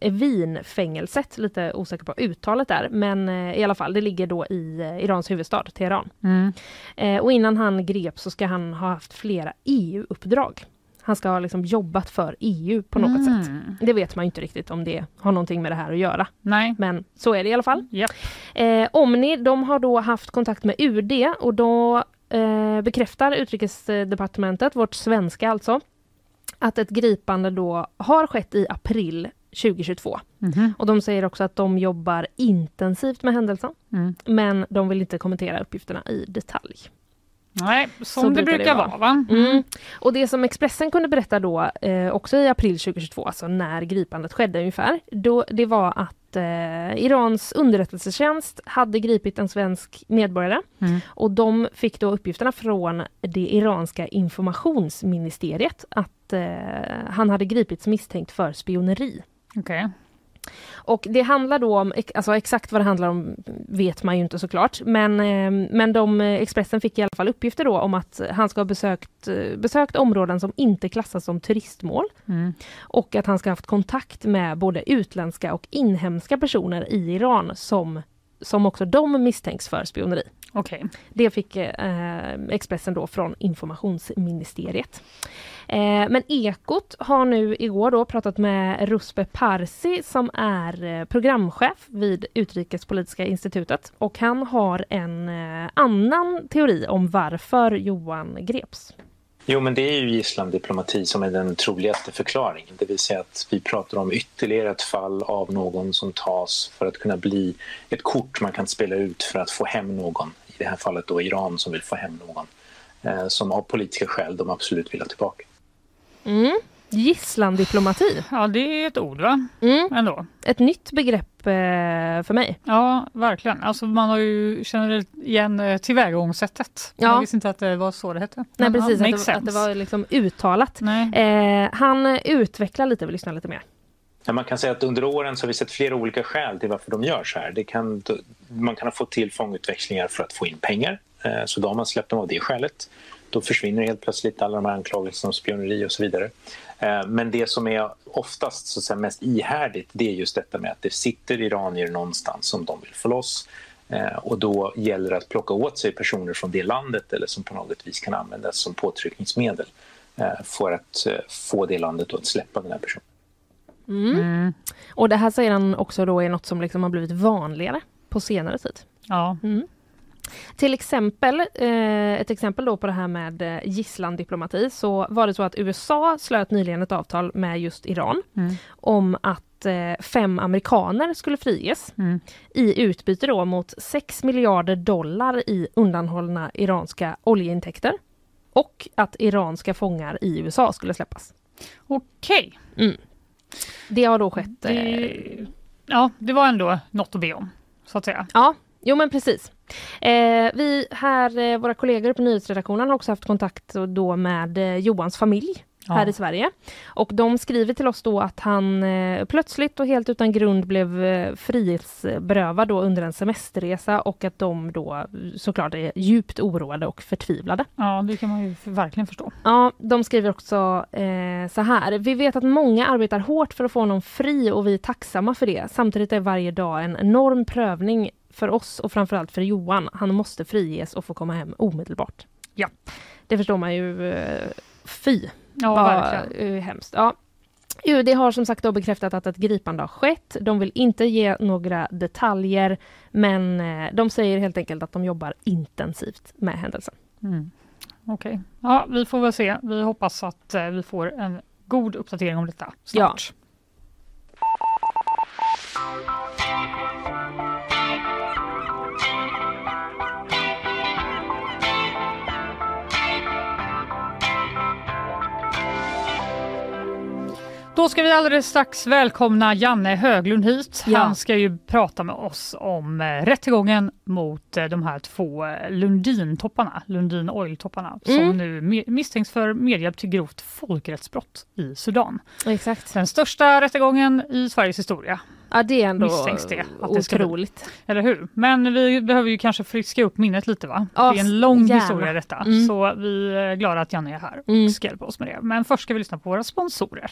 Speaker 2: eh, Wien-fängelset, lite osäker på uttalet där, men eh, i alla fall, det ligger då i eh, Irans huvudstad Teheran.
Speaker 1: Mm.
Speaker 2: Eh, och innan han greps så ska han ha haft flera EU-uppdrag. Han ska ha liksom jobbat för EU på något sätt.
Speaker 1: Mm.
Speaker 2: Det vet man inte riktigt om det har någonting med det här att göra.
Speaker 1: Nej.
Speaker 2: Men så är det i alla fall.
Speaker 1: Japp.
Speaker 2: Eh, Omni de har då haft kontakt med UD och då eh, bekräftar Utrikesdepartementet, vårt svenska alltså, att ett gripande då har skett i april 2022.
Speaker 1: Mhm.
Speaker 2: Och de säger också att de jobbar intensivt med händelsen,
Speaker 1: Mm.
Speaker 2: men de vill inte kommentera uppgifterna i detalj.
Speaker 1: Nej, som
Speaker 2: Så
Speaker 1: det
Speaker 2: brukar det vara.
Speaker 1: vara va?
Speaker 2: Mm. Och det som Expressen kunde berätta då, eh, också i april 2022, alltså när gripandet skedde ungefär, då, det var att eh, Irans underrättelsetjänst hade gripit en svensk medborgare
Speaker 1: Mm.
Speaker 2: och de fick då uppgifterna från det iranska informationsministeriet att eh, han hade gripits misstänkt för spioneri.
Speaker 1: Okej.
Speaker 2: Och det handlar då om, alltså exakt vad det handlar om vet man ju inte såklart, men, eh, men de, eh, Expressen fick i alla fall uppgifter då om att han ska ha besökt, eh, besökt områden som inte klassas som turistmål
Speaker 1: Mm.
Speaker 2: och att han ska ha haft kontakt med både utländska och inhemska personer i Iran som, som också de misstänks för spioneri.
Speaker 1: Okej.
Speaker 2: Det fick eh, Expressen då från informationsministeriet. Eh, men Ekot har nu igår då pratat med Ruspe Parsi som är eh, programchef vid Utrikespolitiska institutet och han har en eh, annan teori om varför Johan greps.
Speaker 7: Jo, men det är ju gisslandiplomati som är den troligaste förklaringen. Det vill säga att vi pratar om ytterligare ett fall av någon som tas för att kunna bli ett kort man kan spela ut för att få hem någon. I det här fallet då Iran som vill få hem någon eh, som av politiska skäl de absolut vill ha tillbaka.
Speaker 2: Mm. Gisslandiplomati,
Speaker 1: Ja, det är ett ord va?
Speaker 2: mm.
Speaker 1: Ändå.
Speaker 2: ett nytt begrepp eh, för mig.
Speaker 1: Ja, verkligen. Alltså man har ju, känner igen eh, tillvägagångssättet.
Speaker 2: Ja.
Speaker 1: Jag visste inte att det var så det hette.
Speaker 2: Nej precis,
Speaker 1: ja,
Speaker 2: att det, att det var liksom uttalat.
Speaker 1: Nej.
Speaker 2: Eh, han utvecklar lite, vi lyssnar lite mer.
Speaker 7: Man kan säga att under åren så har vi sett flera olika skäl till varför de gör så här. Det kan, man kan ha fått till fångutväxlingar för att få in pengar. Eh, så då har man släppt dem av det skälet. Då försvinner helt plötsligt alla de här anklagelserna om spioneri och så vidare. Eh, men det som är oftast så att säga, mest ihärdigt det är just detta med att det sitter iranier någonstans som de vill få loss. Eh, och då gäller det att plocka åt sig personer från det landet eller som på något vis kan användas som påtryckningsmedel för att få det landet att släppa den här personen.
Speaker 1: Mm.
Speaker 2: Och det här säger han också då är något som liksom har blivit vanligare på senare tid.
Speaker 1: Ja.
Speaker 2: Mm. Till exempel, eh, ett exempel då på det här med eh, gisslandiplomati så var det så att USA slöt nyligen ett avtal med just Iran
Speaker 1: Mm.
Speaker 2: om att eh, fem amerikaner skulle friges
Speaker 1: Mm.
Speaker 2: i utbyte då mot 6 miljarder dollar i undanhållna iranska oljeintäkter och att iranska fångar i USA skulle släppas.
Speaker 1: Okej.
Speaker 2: Det har då skett. Eh,
Speaker 1: Det, ja, det var ändå något att be om, så att säga.
Speaker 2: Ja, jo men precis. Eh, vi här, eh, våra kollegor på nyhetsredaktionen har också haft kontakt då med eh, Johans familj
Speaker 1: Ja.
Speaker 2: här i Sverige. Och de skriver till oss då att han eh, plötsligt och helt utan grund blev eh, frihetsberövad då under en semesterresa och att de då eh, såklart är djupt oroade och förtvivlade.
Speaker 1: Ja, det kan man ju verkligen förstå.
Speaker 2: Ja, de skriver också eh, så här. Vi vet att många arbetar hårt för att få honom fri och vi är tacksamma för det. Samtidigt är varje dag en enorm prövning för oss och framförallt för Johan. Han måste friges och få komma hem omedelbart.
Speaker 1: Ja.
Speaker 2: Det förstår man ju. Eh, fy,
Speaker 1: Ja,
Speaker 2: vad
Speaker 1: verkligen.
Speaker 2: eh, hemskt. Ja. UD har som sagt då bekräftat att ett gripande har skett. De vill inte ge några detaljer men eh, de säger helt enkelt att de jobbar intensivt med händelsen.
Speaker 1: Mm. Okej. Ja, vi får väl se. Vi hoppas att eh, vi får en god uppdatering om detta snart. Då ska vi alldeles strax välkomna Janne Höglund hit.
Speaker 2: Ja.
Speaker 1: Han ska ju prata med oss om eh, rättegången mot eh, de här två eh, Lundin-topparna, Lundin Oil-topparna, som
Speaker 2: Mm.
Speaker 1: nu mi- misstänks för medhjälp till grovt folkrättsbrott i Sudan.
Speaker 2: Exakt.
Speaker 1: Den största rättegången i Sveriges historia,
Speaker 2: Ja, det är ändå
Speaker 1: Misstänks det, att det ska eller hur? Men vi behöver ju kanske friska upp minnet lite va?
Speaker 2: Ja,
Speaker 1: det är en lång
Speaker 2: gärna.
Speaker 1: historia detta,
Speaker 2: Mm.
Speaker 1: så vi är glada att Janne är här och
Speaker 2: Mm.
Speaker 1: ska hjälpa oss med det. Men först ska vi lyssna på våra sponsorer.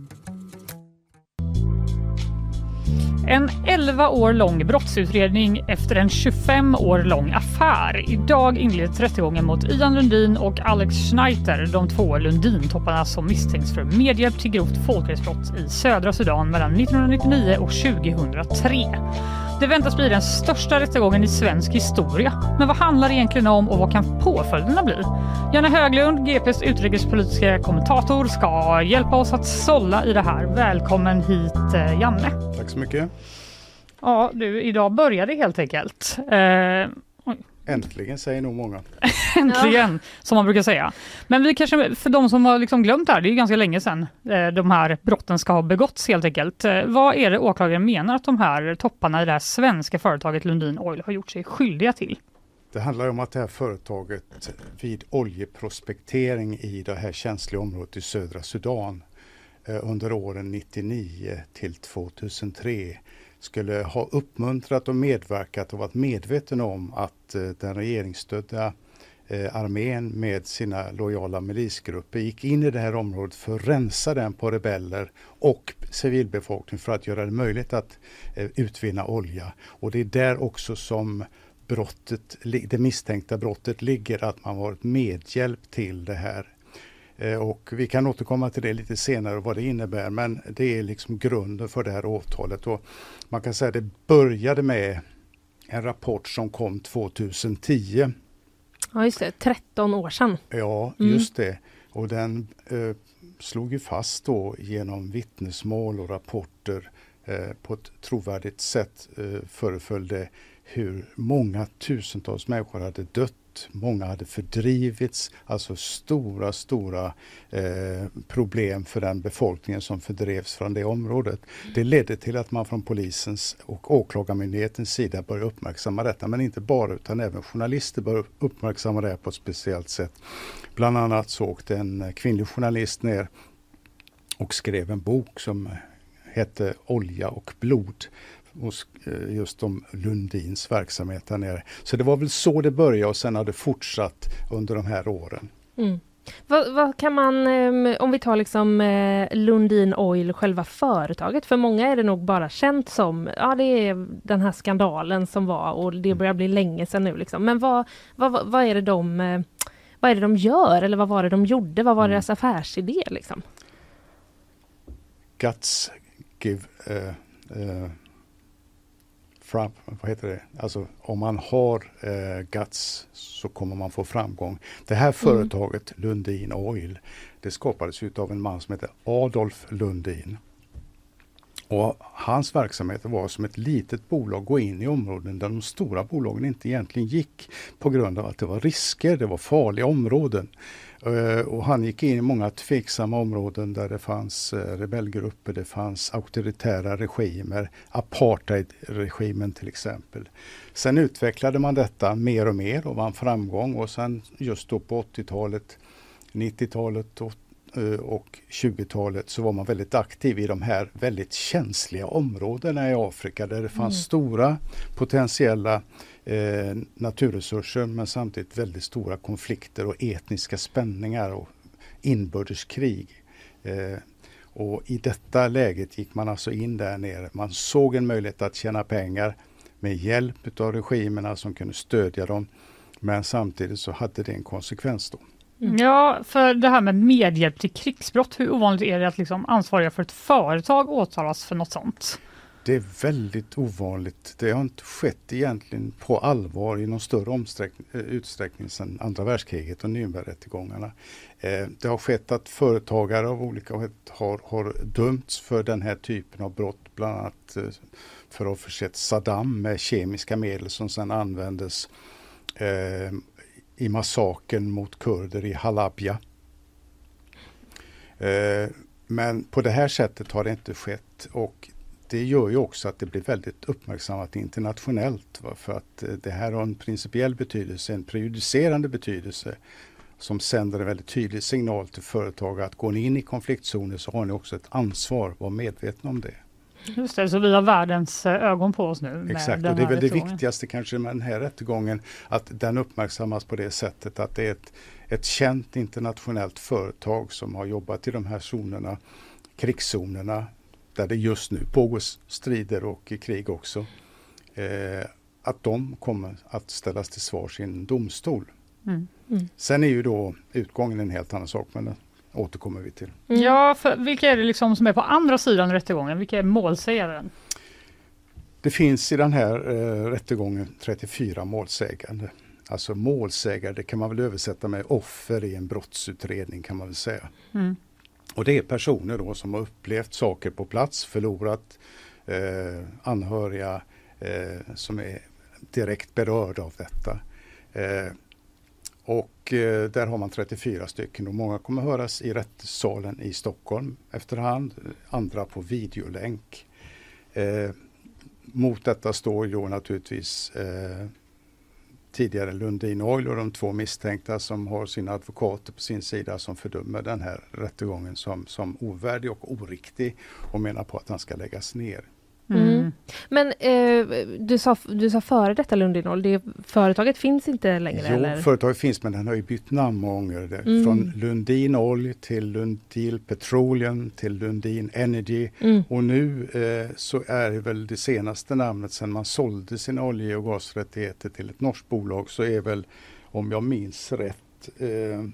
Speaker 1: En 11 år lång brottsutredning efter en 25 år lång affär. Idag inleds rättegången mot Ian Lundin och Alex Schneider, de två Lundin-topparna som misstänks för medhjälp till grovt folkrättsbrott i södra Sudan mellan 1999 och 2003. Det väntas bli den största rättegången i svensk historia. Men vad handlar det egentligen om och vad kan påföljderna bli? Janne Höglund, GPs utrikespolitiska kommentator, ska hjälpa oss att sålla i det här. Välkommen hit eh, Janne.
Speaker 8: Tack så mycket.
Speaker 1: Ja, du, idag börjar det helt enkelt. Eh,
Speaker 8: Äntligen säger nog många.
Speaker 1: Äntligen, som man brukar säga. Men vi kanske, för de som har liksom glömt det här, det är ganska länge sedan eh, de här brotten ska ha begåtts helt enkelt. Eh, vad är det åklagaren menar att de här topparna i det här svenska företaget Lundin Oil har gjort sig skyldiga till?
Speaker 8: Det handlar om att det här företaget vid oljeprospektering i det här känsliga området i södra Sudan eh, under åren 99 till 2003 skulle ha uppmuntrat och medverkat och varit medveten om att Eh, den regeringsstödda eh, armén med sina lojala milisgrupper gick in i det här området för att rensa den på rebeller och civilbefolkning för att göra det möjligt att eh, utvinna olja. Och det är där också som brottet, det misstänkta brottet ligger, att man varit medhjälp till det här och vi kan återkomma till det lite senare och vad det innebär men det är liksom grunden för det här åtalet. Och man kan säga att det började med en rapport som kom 2010.
Speaker 2: Ja just det, 13 år sedan.
Speaker 8: Ja, mm. just det. Och den eh, slog ju fast då genom vittnesmål och rapporter eh, på ett trovärdigt sätt eh, föreföll det hur många tusentals människor hade dött många hade fördrivits, alltså stora, stora eh, problem för den befolkningen som fördrevs från det området. Det ledde till att man från polisens och åklagarmyndighetens sida började uppmärksamma detta, men inte bara utan även journalister började uppmärksamma det på ett speciellt sätt. Bland annat så åkte en kvinnlig journalist ner och skrev en bok som hette Olja och blod hos eh, just om Lundins verksamhet där nere. Så det var väl så det började och sen har det fortsatt under de här åren.
Speaker 2: Mm. Vad, vad, kan man, ehm, om vi tar liksom eh, Lundin Oil, själva företaget, för många är det nog bara känt som, ja det är den här skandalen som var och det börjar bli länge sedan nu liksom. Men vad, vad, vad är det de, eh, vad är det de gör eller vad var det de gjorde? Vad var mm. deras affärsidé liksom?
Speaker 8: Guts give uh, uh, fram, vad heter det? Alltså om man har eh, guts så kommer man få framgång. Det här mm. företaget mm. Lundin Oil det skapades av en man som heter Adolf Lundin. Och hans verksamhet var som ett litet bolag gå in i områden där de stora bolagen inte egentligen gick på grund av att det var risker, det var farliga områden. Eh, och han gick in i många tveksamma områden där det fanns eh, rebellgrupper, det fanns auktoritära regimer, apartheidregimen till exempel. Sen utvecklade man detta mer och mer och vann framgång och sen just då på 80-talet, 90-talet och och 20-talet så var man väldigt aktiv i de här väldigt känsliga områdena i Afrika där det fanns mm. stora potentiella eh, naturresurser men samtidigt väldigt stora konflikter och etniska spänningar och inbördeskrig. Eh, och I detta läget gick man alltså in där nere. Man såg en möjlighet att tjäna pengar med hjälp av regimerna som kunde stödja dem. Men samtidigt så hade det en konsekvens då.
Speaker 1: Mm. Ja, för det här med medhjälp till krigsbrott, hur ovanligt är det att liksom ansvariga för ett företag åtalas för något sånt?
Speaker 8: Det är väldigt ovanligt. Det har inte skett egentligen på allvar i någon större eh, utsträckning sedan andra världskriget och Nürnbergrättegångarna. Eh, det har skett att företagare av olika har, har dömts för den här typen av brott, bland annat eh, för att ha försett Saddam med kemiska medel som sedan användes eh, i massakern mot kurder i Halabja. Eh, men på det här sättet har det inte skett och det gör ju också att det blir väldigt uppmärksammat internationellt. Va? För att eh, det här har en principiell betydelse, en prejudicerande betydelse som sänder en väldigt tydlig signal till företag att går ni in i konfliktzoner så har ni också ett ansvar, var medvetna om det.
Speaker 1: Just det, så vi har världens eh, ögon på oss nu.
Speaker 8: Exakt, och det är väl det
Speaker 1: rättegången.
Speaker 8: viktigaste kanske med den här rättegången, att den uppmärksammas på det sättet att det är ett, ett känt internationellt företag som har jobbat i de här zonerna, krigszonerna, där det just nu pågår strider och krig också. Eh, att de kommer att ställas till svars i en domstol.
Speaker 1: Mm.
Speaker 8: Sen är ju då utgången en helt annan sak, men det återkommer vi till.
Speaker 2: Mm.
Speaker 1: Ja, för vilka är det liksom som är på andra sidan rättegången? Vilka är målsägaren?
Speaker 8: Det finns i den här eh, rättegången 34 målsägande. Alltså målsägare, det kan man väl översätta med offer i en brottsutredning kan man väl säga.
Speaker 1: Mm.
Speaker 8: Och det är personer då som har upplevt saker på plats, förlorat eh, anhöriga eh, som är direkt berörda av detta. Och eh, där har man 34 stycken och många kommer höras i rättssalen i Stockholm efterhand, andra på videolänk. Eh, mot detta står ju naturligtvis eh, tidigare Lundin Oil och de två misstänkta som har sina advokater på sin sida som fördömer den här rättegången som, som ovärdig och oriktig och menar på att den ska läggas ner.
Speaker 2: Mm. Men eh, du, sa, du sa före detta Lundin Oil, det företaget finns inte längre
Speaker 8: Jo,
Speaker 2: eller?
Speaker 8: företaget finns men den har ju bytt namn många gånger.
Speaker 2: Mm.
Speaker 8: Från Lundin Oil till Lundin Petroleum till Lundin Energy.
Speaker 2: Mm.
Speaker 8: Och nu eh, så är det väl det senaste namnet sedan man sålde sina olje och gasrättigheter till ett norskt bolag så är väl, om jag minns rätt, eh,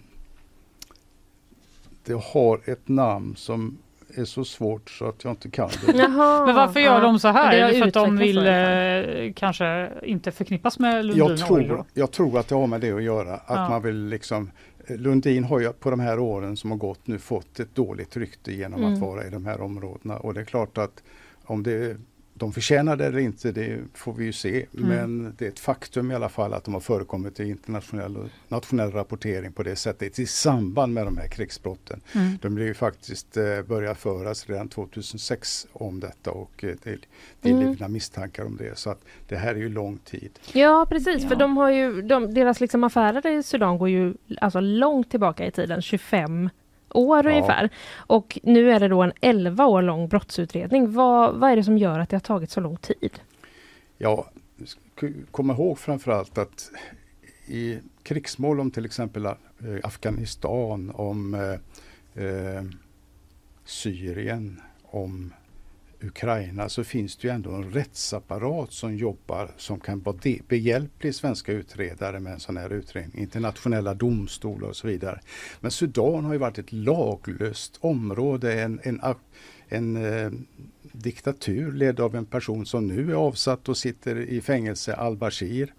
Speaker 8: det har ett namn som är så svårt så att jag inte kan det.
Speaker 2: Jaha,
Speaker 1: Men varför gör
Speaker 2: ja.
Speaker 1: de så här?
Speaker 2: Det
Speaker 1: Är det för att de vill eh, kanske inte förknippas med Lundin
Speaker 8: Jag tror, jag tror att det har med det att göra. Att
Speaker 1: Ja.
Speaker 8: man vill liksom Lundin har ju på de här åren som har gått nu fått ett dåligt rykte genom
Speaker 2: Mm.
Speaker 8: att vara i de här områdena och det är klart att om det, de förtjänar det eller inte, det får vi ju se.
Speaker 1: Mm.
Speaker 8: Men det är ett faktum i alla fall att de har förekommit i internationell och nationell rapportering på det sättet i samband med de här krigsbrotten.
Speaker 1: Mm.
Speaker 8: De blev ju faktiskt eh, börja föras redan 2006 om detta och eh, det, det är
Speaker 2: Mm.
Speaker 8: livna misstankar om det. Så att det här är ju lång tid.
Speaker 2: Ja precis,
Speaker 1: Ja.
Speaker 2: för de har ju, de, deras liksom affärer i Sudan går ju alltså långt tillbaka i tiden, 25 år
Speaker 8: Ja.
Speaker 2: ungefär. Och nu är det då en 11 år lång brottsutredning. Vad, vad är det som gör att det har tagit så lång tid?
Speaker 8: Ja, kom ihåg framförallt att i krigsmål om till exempel eh, Afghanistan, om eh, eh, Syrien, om Ukraina så finns det ju ändå en rättsapparat som jobbar som kan vara behjälplig svenska utredare med en sån här utredning. Internationella domstolar och så vidare. Men Sudan har ju varit ett laglöst område, en, en, en eh, diktatur ledd av en person som nu är avsatt och sitter i fängelse, al-Bashir.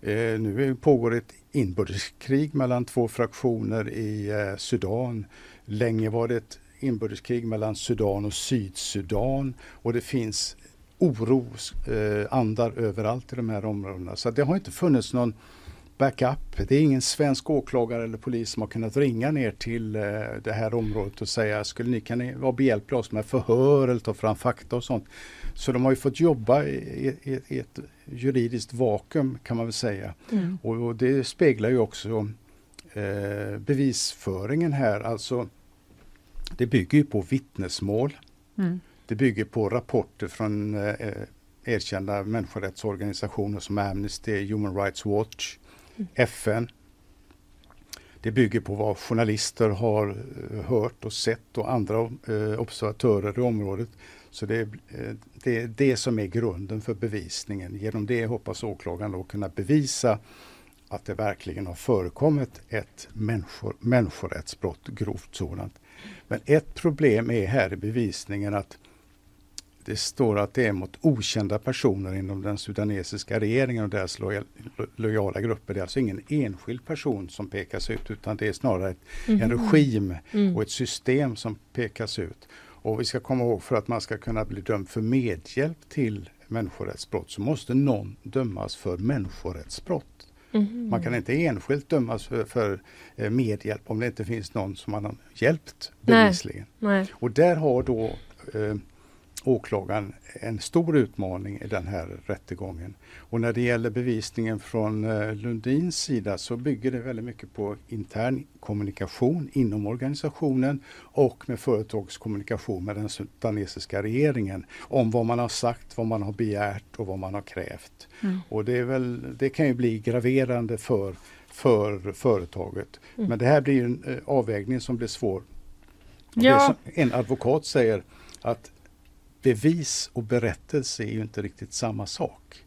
Speaker 8: Eh, nu pågår ett inbördeskrig mellan två fraktioner i eh, Sudan. Länge var det ett inbördeskrig mellan Sudan och Sydsudan och det finns orosandar överallt i de här områdena. Så det har inte funnits någon backup. Det är ingen svensk åklagare eller polis som har kunnat ringa ner till eh, det här området och säga skulle ni kan vara behjälpliga oss med förhör eller ta fram fakta och sånt. Så de har ju fått jobba i, i, i ett juridiskt vakuum kan man väl säga. Och, och det speglar ju också eh, bevisföringen här. Alltså det bygger ju på vittnesmål.
Speaker 1: Mm.
Speaker 8: Det bygger på rapporter från eh, erkända människorättsorganisationer som Amnesty, Human Rights Watch, FN. Det bygger på vad journalister har eh, hört och sett och andra eh, observatörer i området. Så det är, eh, det är det som är grunden för bevisningen. Genom det hoppas åklagaren då kunna bevisa att det verkligen har förekommit ett människor, människorättsbrott, grovt sådant. Men ett problem är här i bevisningen att det står att det är mot okända personer inom den sudanesiska regeringen och deras lojal, lo- lojala grupper. Det är alltså ingen enskild person som pekas ut utan det är snarare ett, en regim och ett system som pekas ut. Och vi ska komma ihåg för att man ska kunna bli dömd för medhjälp till människorättsbrott så måste någon dömas för människorättsbrott. Man kan inte enskilt dömas för, för eh, medhjälp om det inte finns någon som man har hjälpt
Speaker 2: Nej.
Speaker 8: bevisligen.
Speaker 2: Nej.
Speaker 8: Och där har då eh, åklagaren en stor utmaning i den här rättegången. Och när det gäller bevisningen från eh, Lundins sida så bygger det väldigt mycket på intern kommunikation inom organisationen och med företagskommunikation med den sudanesiska regeringen om vad man har sagt, vad man har begärt och vad man har krävt. Mm. Och det, är väl, det kan ju bli graverande för, för företaget. Mm. Men det här blir en eh, avvägning som blir svår. Ja. en advokat säger att bevis och berättelse är ju inte riktigt samma sak.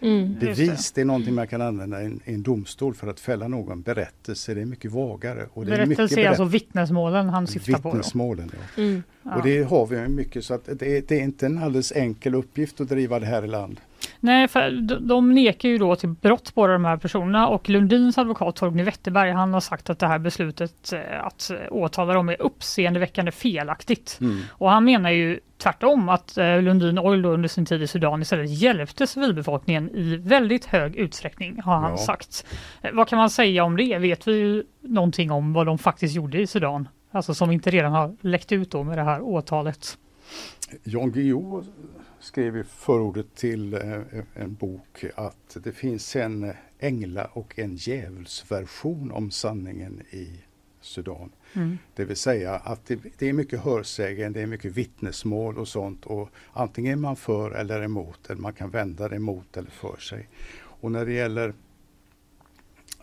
Speaker 8: Mm, Bevis det. är någonting man kan använda i en, en, domstol för att fälla någon. Berättelse det är mycket vagare.
Speaker 1: Och det Berättelse är, mycket är alltså vittnesmålen han syftar
Speaker 8: på? Vittnesmålen, ja. Mm. Och det har vi mycket så att det, det, är inte en alldeles enkel uppgift att driva det här i land.
Speaker 1: Nej, för de nekar ju då till brott båda de här personerna och Lundins advokat Torgny Wetterberg han har sagt att det här beslutet eh, att åtala dem är uppseendeväckande felaktigt. Mm. Och han menar ju tvärtom att eh, Lundin Oil under sin tid i Sudan istället hjälpte civilbefolkningen i väldigt hög utsträckning har han ja. sagt. Eh, vad kan man säga om det? Vet vi någonting om vad de faktiskt gjorde i Sudan? Alltså som inte redan har läckt ut då med det här åtalet.
Speaker 8: Jan Guillou skrev i förordet till eh, en bok att det finns en ängla och en djävulsversion om sanningen i Sudan. Mm. Det vill säga att det, det, är mycket hörsägen, det är mycket vittnesmål och sånt och antingen är man för eller emot eller man kan vända det emot eller för sig. Och när det gäller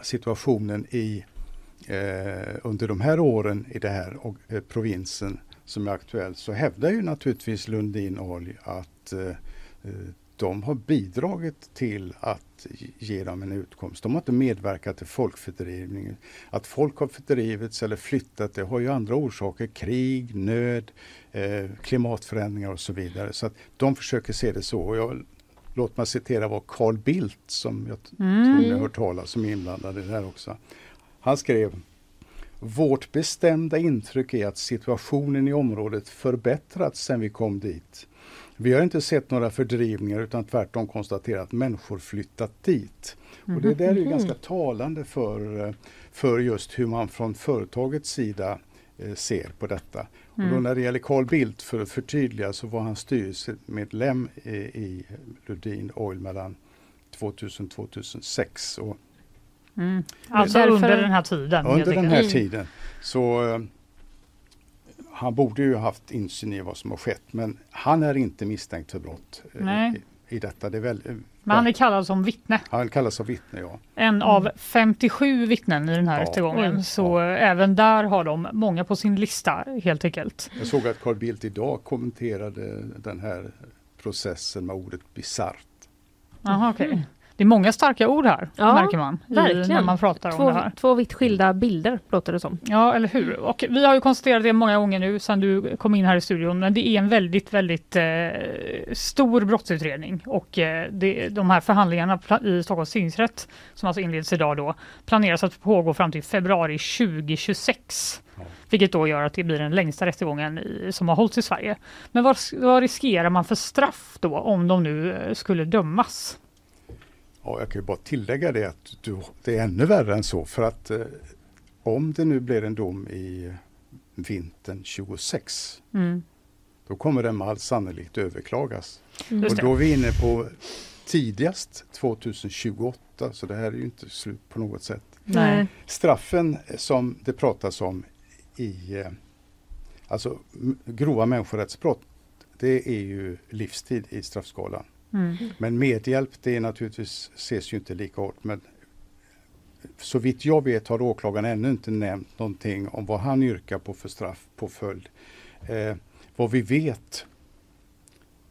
Speaker 8: situationen i eh, under de här åren i den här och, eh, provinsen som är aktuell så hävdar ju naturligtvis Lundin Oil att eh, de har bidragit till att ge dem en utkomst. De har inte medverkat till folkfördrivning. Att folk har fördrivits eller flyttat det har ju andra orsaker. Krig, nöd, eh, klimatförändringar och så vidare. Så att de försöker se det så. Jag, låt mig citera vad Carl Bildt, som jag mm. tror ni har hört talas som är inblandad i det här också. Han skrev vårt bestämda intryck är att situationen i området förbättrats sedan vi kom dit. Vi har inte sett några fördrivningar utan tvärtom konstaterat att människor flyttat dit. Och det där är ju mhm. ganska talande för, för just hur man från företagets sida eh, ser på detta. Mm. Och då mm. när det gäller Carl Bildt, för att förtydliga, så var han styrelsemedlem i, i Lundin Oil mellan 2000-2006.
Speaker 1: Mm. Alltså under den här tiden?
Speaker 8: Under den här mm. tiden. Så uh, han borde ju haft insyn i vad som har skett men han är inte misstänkt för brott uh, i, i, detta. Det är väl, uh,
Speaker 1: men han är kallad som vittne?
Speaker 8: Han kallas som vittne, ja.
Speaker 1: En av 57 vittnen i den här ja. rättegången. Så ja. även där har de många på sin lista helt enkelt.
Speaker 8: Jag såg att Carl Bildt idag kommenterade den här processen med ordet bisarrt.
Speaker 1: Jaha, okej. Okay. Det är många starka ord här, ja, märker man, i, när man pratar
Speaker 2: två,
Speaker 1: om det här.
Speaker 2: Två vitt skilda bilder, låter det som.
Speaker 1: Ja, eller hur. Och vi har ju konstaterat det många gånger nu sedan du kom in här i studion, men det är en väldigt, väldigt eh, stor brottsutredning och eh, det, de här förhandlingarna i Stockholms tingsrätt, som alltså inleds idag då, planeras att pågå fram till februari 2026. Ja. Vilket då gör att det blir den längsta rättegången i, som har hållits i Sverige. Men vad, vad riskerar man för straff då om de nu eh, skulle dömas?
Speaker 8: Ja, jag kan ju bara tillägga det att du, det är ännu värre än så för att eh, om det nu blir en dom i vintern 26 mm. då kommer den med all sannolikhet överklagas. Mm. Och då är vi inne på tidigast 2028 så det här är ju inte slut på något sätt. Nej. Straffen som det pratas om i eh, alltså grova människorättsbrott det är ju livstid i straffskalan. Mm. Men medhjälp det är naturligtvis ses ju inte lika hårt. Men så vitt jag vet har åklagaren ännu inte nämnt någonting om vad han yrkar på för straff på följd. Eh, vad vi vet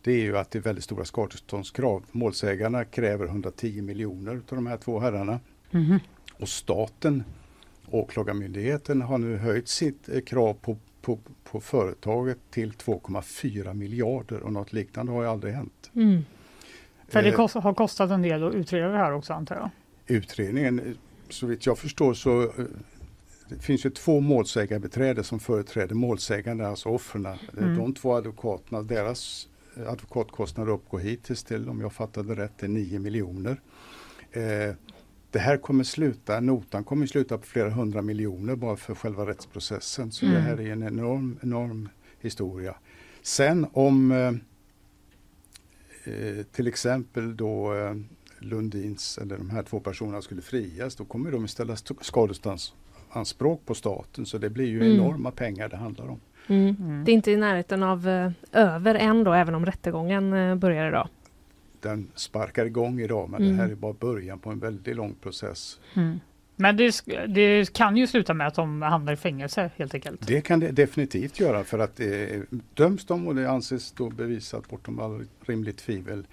Speaker 8: det är ju att det är väldigt stora skadeståndskrav. Målsägarna kräver 110 miljoner av de här två herrarna. Mm. Och staten, Åklagarmyndigheten, har nu höjt sitt eh, krav på, på, på företaget till 2,4 miljarder och något liknande har ju aldrig hänt. Mm.
Speaker 1: För det eh, kost, har kostat en del att utreda det här också antar jag?
Speaker 8: Utredningen, så vitt jag förstår så eh, det finns ju två målsägarbeträde som företräder målsägande, alltså offren. Mm. De två advokaterna, deras advokatkostnader uppgår hittills till, om jag fattade rätt, till 9 miljoner. Eh, det här kommer sluta, notan kommer sluta på flera hundra miljoner bara för själva rättsprocessen. Så mm. det här är en enorm, enorm historia. Sen om eh, till exempel då eh, Lundins, eller de här två personerna skulle frias, då kommer de ställa skadeståndsanspråk på staten. Så det blir ju
Speaker 2: Mm.
Speaker 8: enorma pengar det handlar om.
Speaker 2: Mm.
Speaker 1: Mm.
Speaker 2: Det är inte i närheten av eh, över än då, även om rättegången eh, börjar idag.
Speaker 8: Den sparkar igång idag men
Speaker 2: Mm.
Speaker 8: det här är bara början på en väldigt lång process.
Speaker 1: Men det, det kan ju sluta med att de hamnar i fängelse helt enkelt.
Speaker 8: Det kan det definitivt göra för att eh, döms de och det anses då bevisat bortom all rimligt tvivel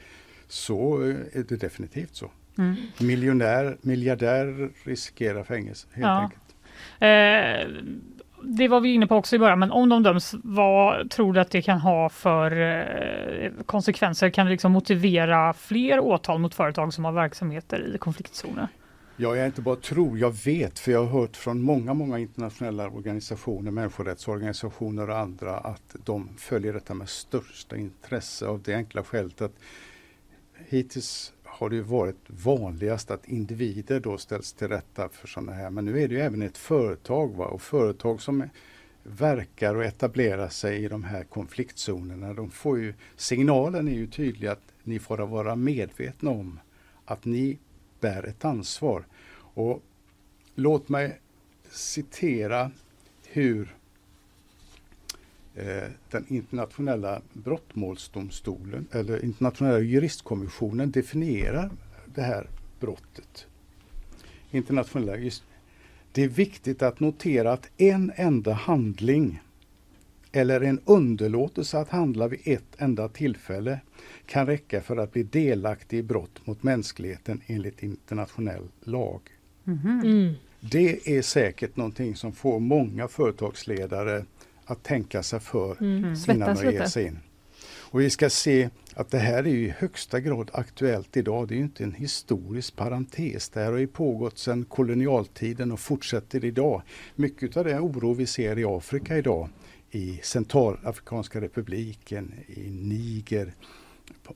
Speaker 8: så eh, är det definitivt så.
Speaker 1: Mm.
Speaker 8: Miljonär, miljardär riskerar fängelse helt
Speaker 1: Ja.
Speaker 8: enkelt.
Speaker 1: Eh, det var vi inne på också i början, men om de döms, vad tror du att det kan ha för eh, konsekvenser? Kan det liksom motivera fler åtal mot företag som har verksamheter i konfliktzoner?
Speaker 8: Ja, jag inte bara tror, jag vet för jag har hört från många, många internationella organisationer, människorättsorganisationer och andra att de följer detta med största intresse av det enkla skälet att hittills har det ju varit vanligast att individer då ställs till rätta för sådana här. Men nu är det ju även ett företag va? och företag som verkar och etablerar sig i de här konfliktzonerna. De får ju, signalen är ju tydlig att ni får vara medvetna om att ni bär ett ansvar. Och låt mig citera hur eh, den internationella brottmålsdomstolen eller internationella juristkommissionen definierar det här brottet. Internationella jurist. Det är viktigt att notera att en enda handling eller en underlåtelse att handla vid ett enda tillfälle kan räcka för att bli delaktig i brott mot mänskligheten enligt internationell lag.
Speaker 2: Mm.
Speaker 8: Det är säkert någonting som får många företagsledare att tänka sig för
Speaker 2: Mm.
Speaker 8: innan de ger sig in. Och vi ska se att det här är ju i högsta grad aktuellt idag. Det är ju inte en historisk parentes. Det här har ju pågått sedan kolonialtiden och fortsätter idag. Mycket av den oro vi ser i Afrika idag, i Centralafrikanska republiken, i Niger, på-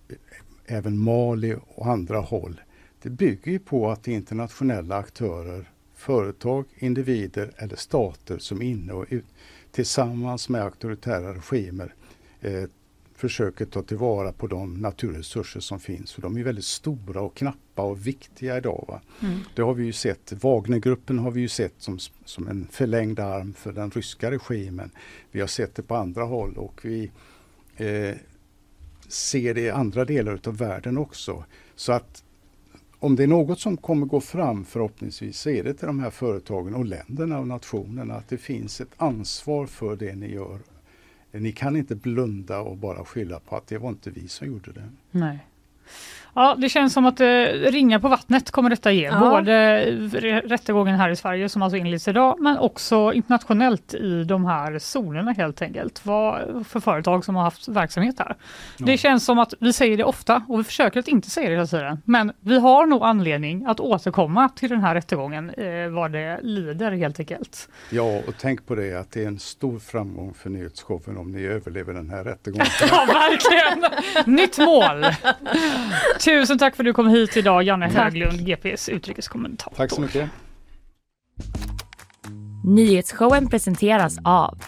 Speaker 8: även Mali och andra håll. Det bygger ju på att internationella aktörer, företag, individer eller stater som inne och ut, tillsammans med auktoritära regimer eh, försöker ta tillvara på de naturresurser som finns. För de är väldigt stora och knappa och viktiga idag.
Speaker 1: Mm.
Speaker 8: Det har vi ju sett. Wagnergruppen har vi ju sett som, som en förlängd arm för den ryska regimen. Vi har sett det på andra håll och vi eh, ser det i andra delar utav världen också. Så att om det är något som kommer gå fram förhoppningsvis så är det till de här företagen och länderna och nationerna att det finns ett ansvar för det ni gör. Ni kan inte blunda och bara skylla på att det var inte vi som gjorde det.
Speaker 1: Nej. Ja, det känns som att eh, ringar på vattnet kommer detta ge.
Speaker 2: Ja.
Speaker 1: Både r- rättegången här i Sverige som alltså inleds idag, men också internationellt i de här zonerna helt enkelt. Vad för företag som har haft verksamhet här. Det
Speaker 8: Ja.
Speaker 1: känns som att vi säger det ofta och vi försöker att inte säga det hela tiden. Men vi har nog anledning att återkomma till den här rättegången eh, vad det lider helt enkelt.
Speaker 8: Ja, och tänk på det att det är en stor framgång för nyhetsshowen om ni överlever den här rättegången.
Speaker 1: Ja, verkligen! Nytt mål! Tusen tack för att du kom hit idag, Janne
Speaker 2: Tack.
Speaker 1: Höglund, GPs utrikeskommentator.
Speaker 8: Tack så mycket.
Speaker 9: Nyhetsshowen presenteras av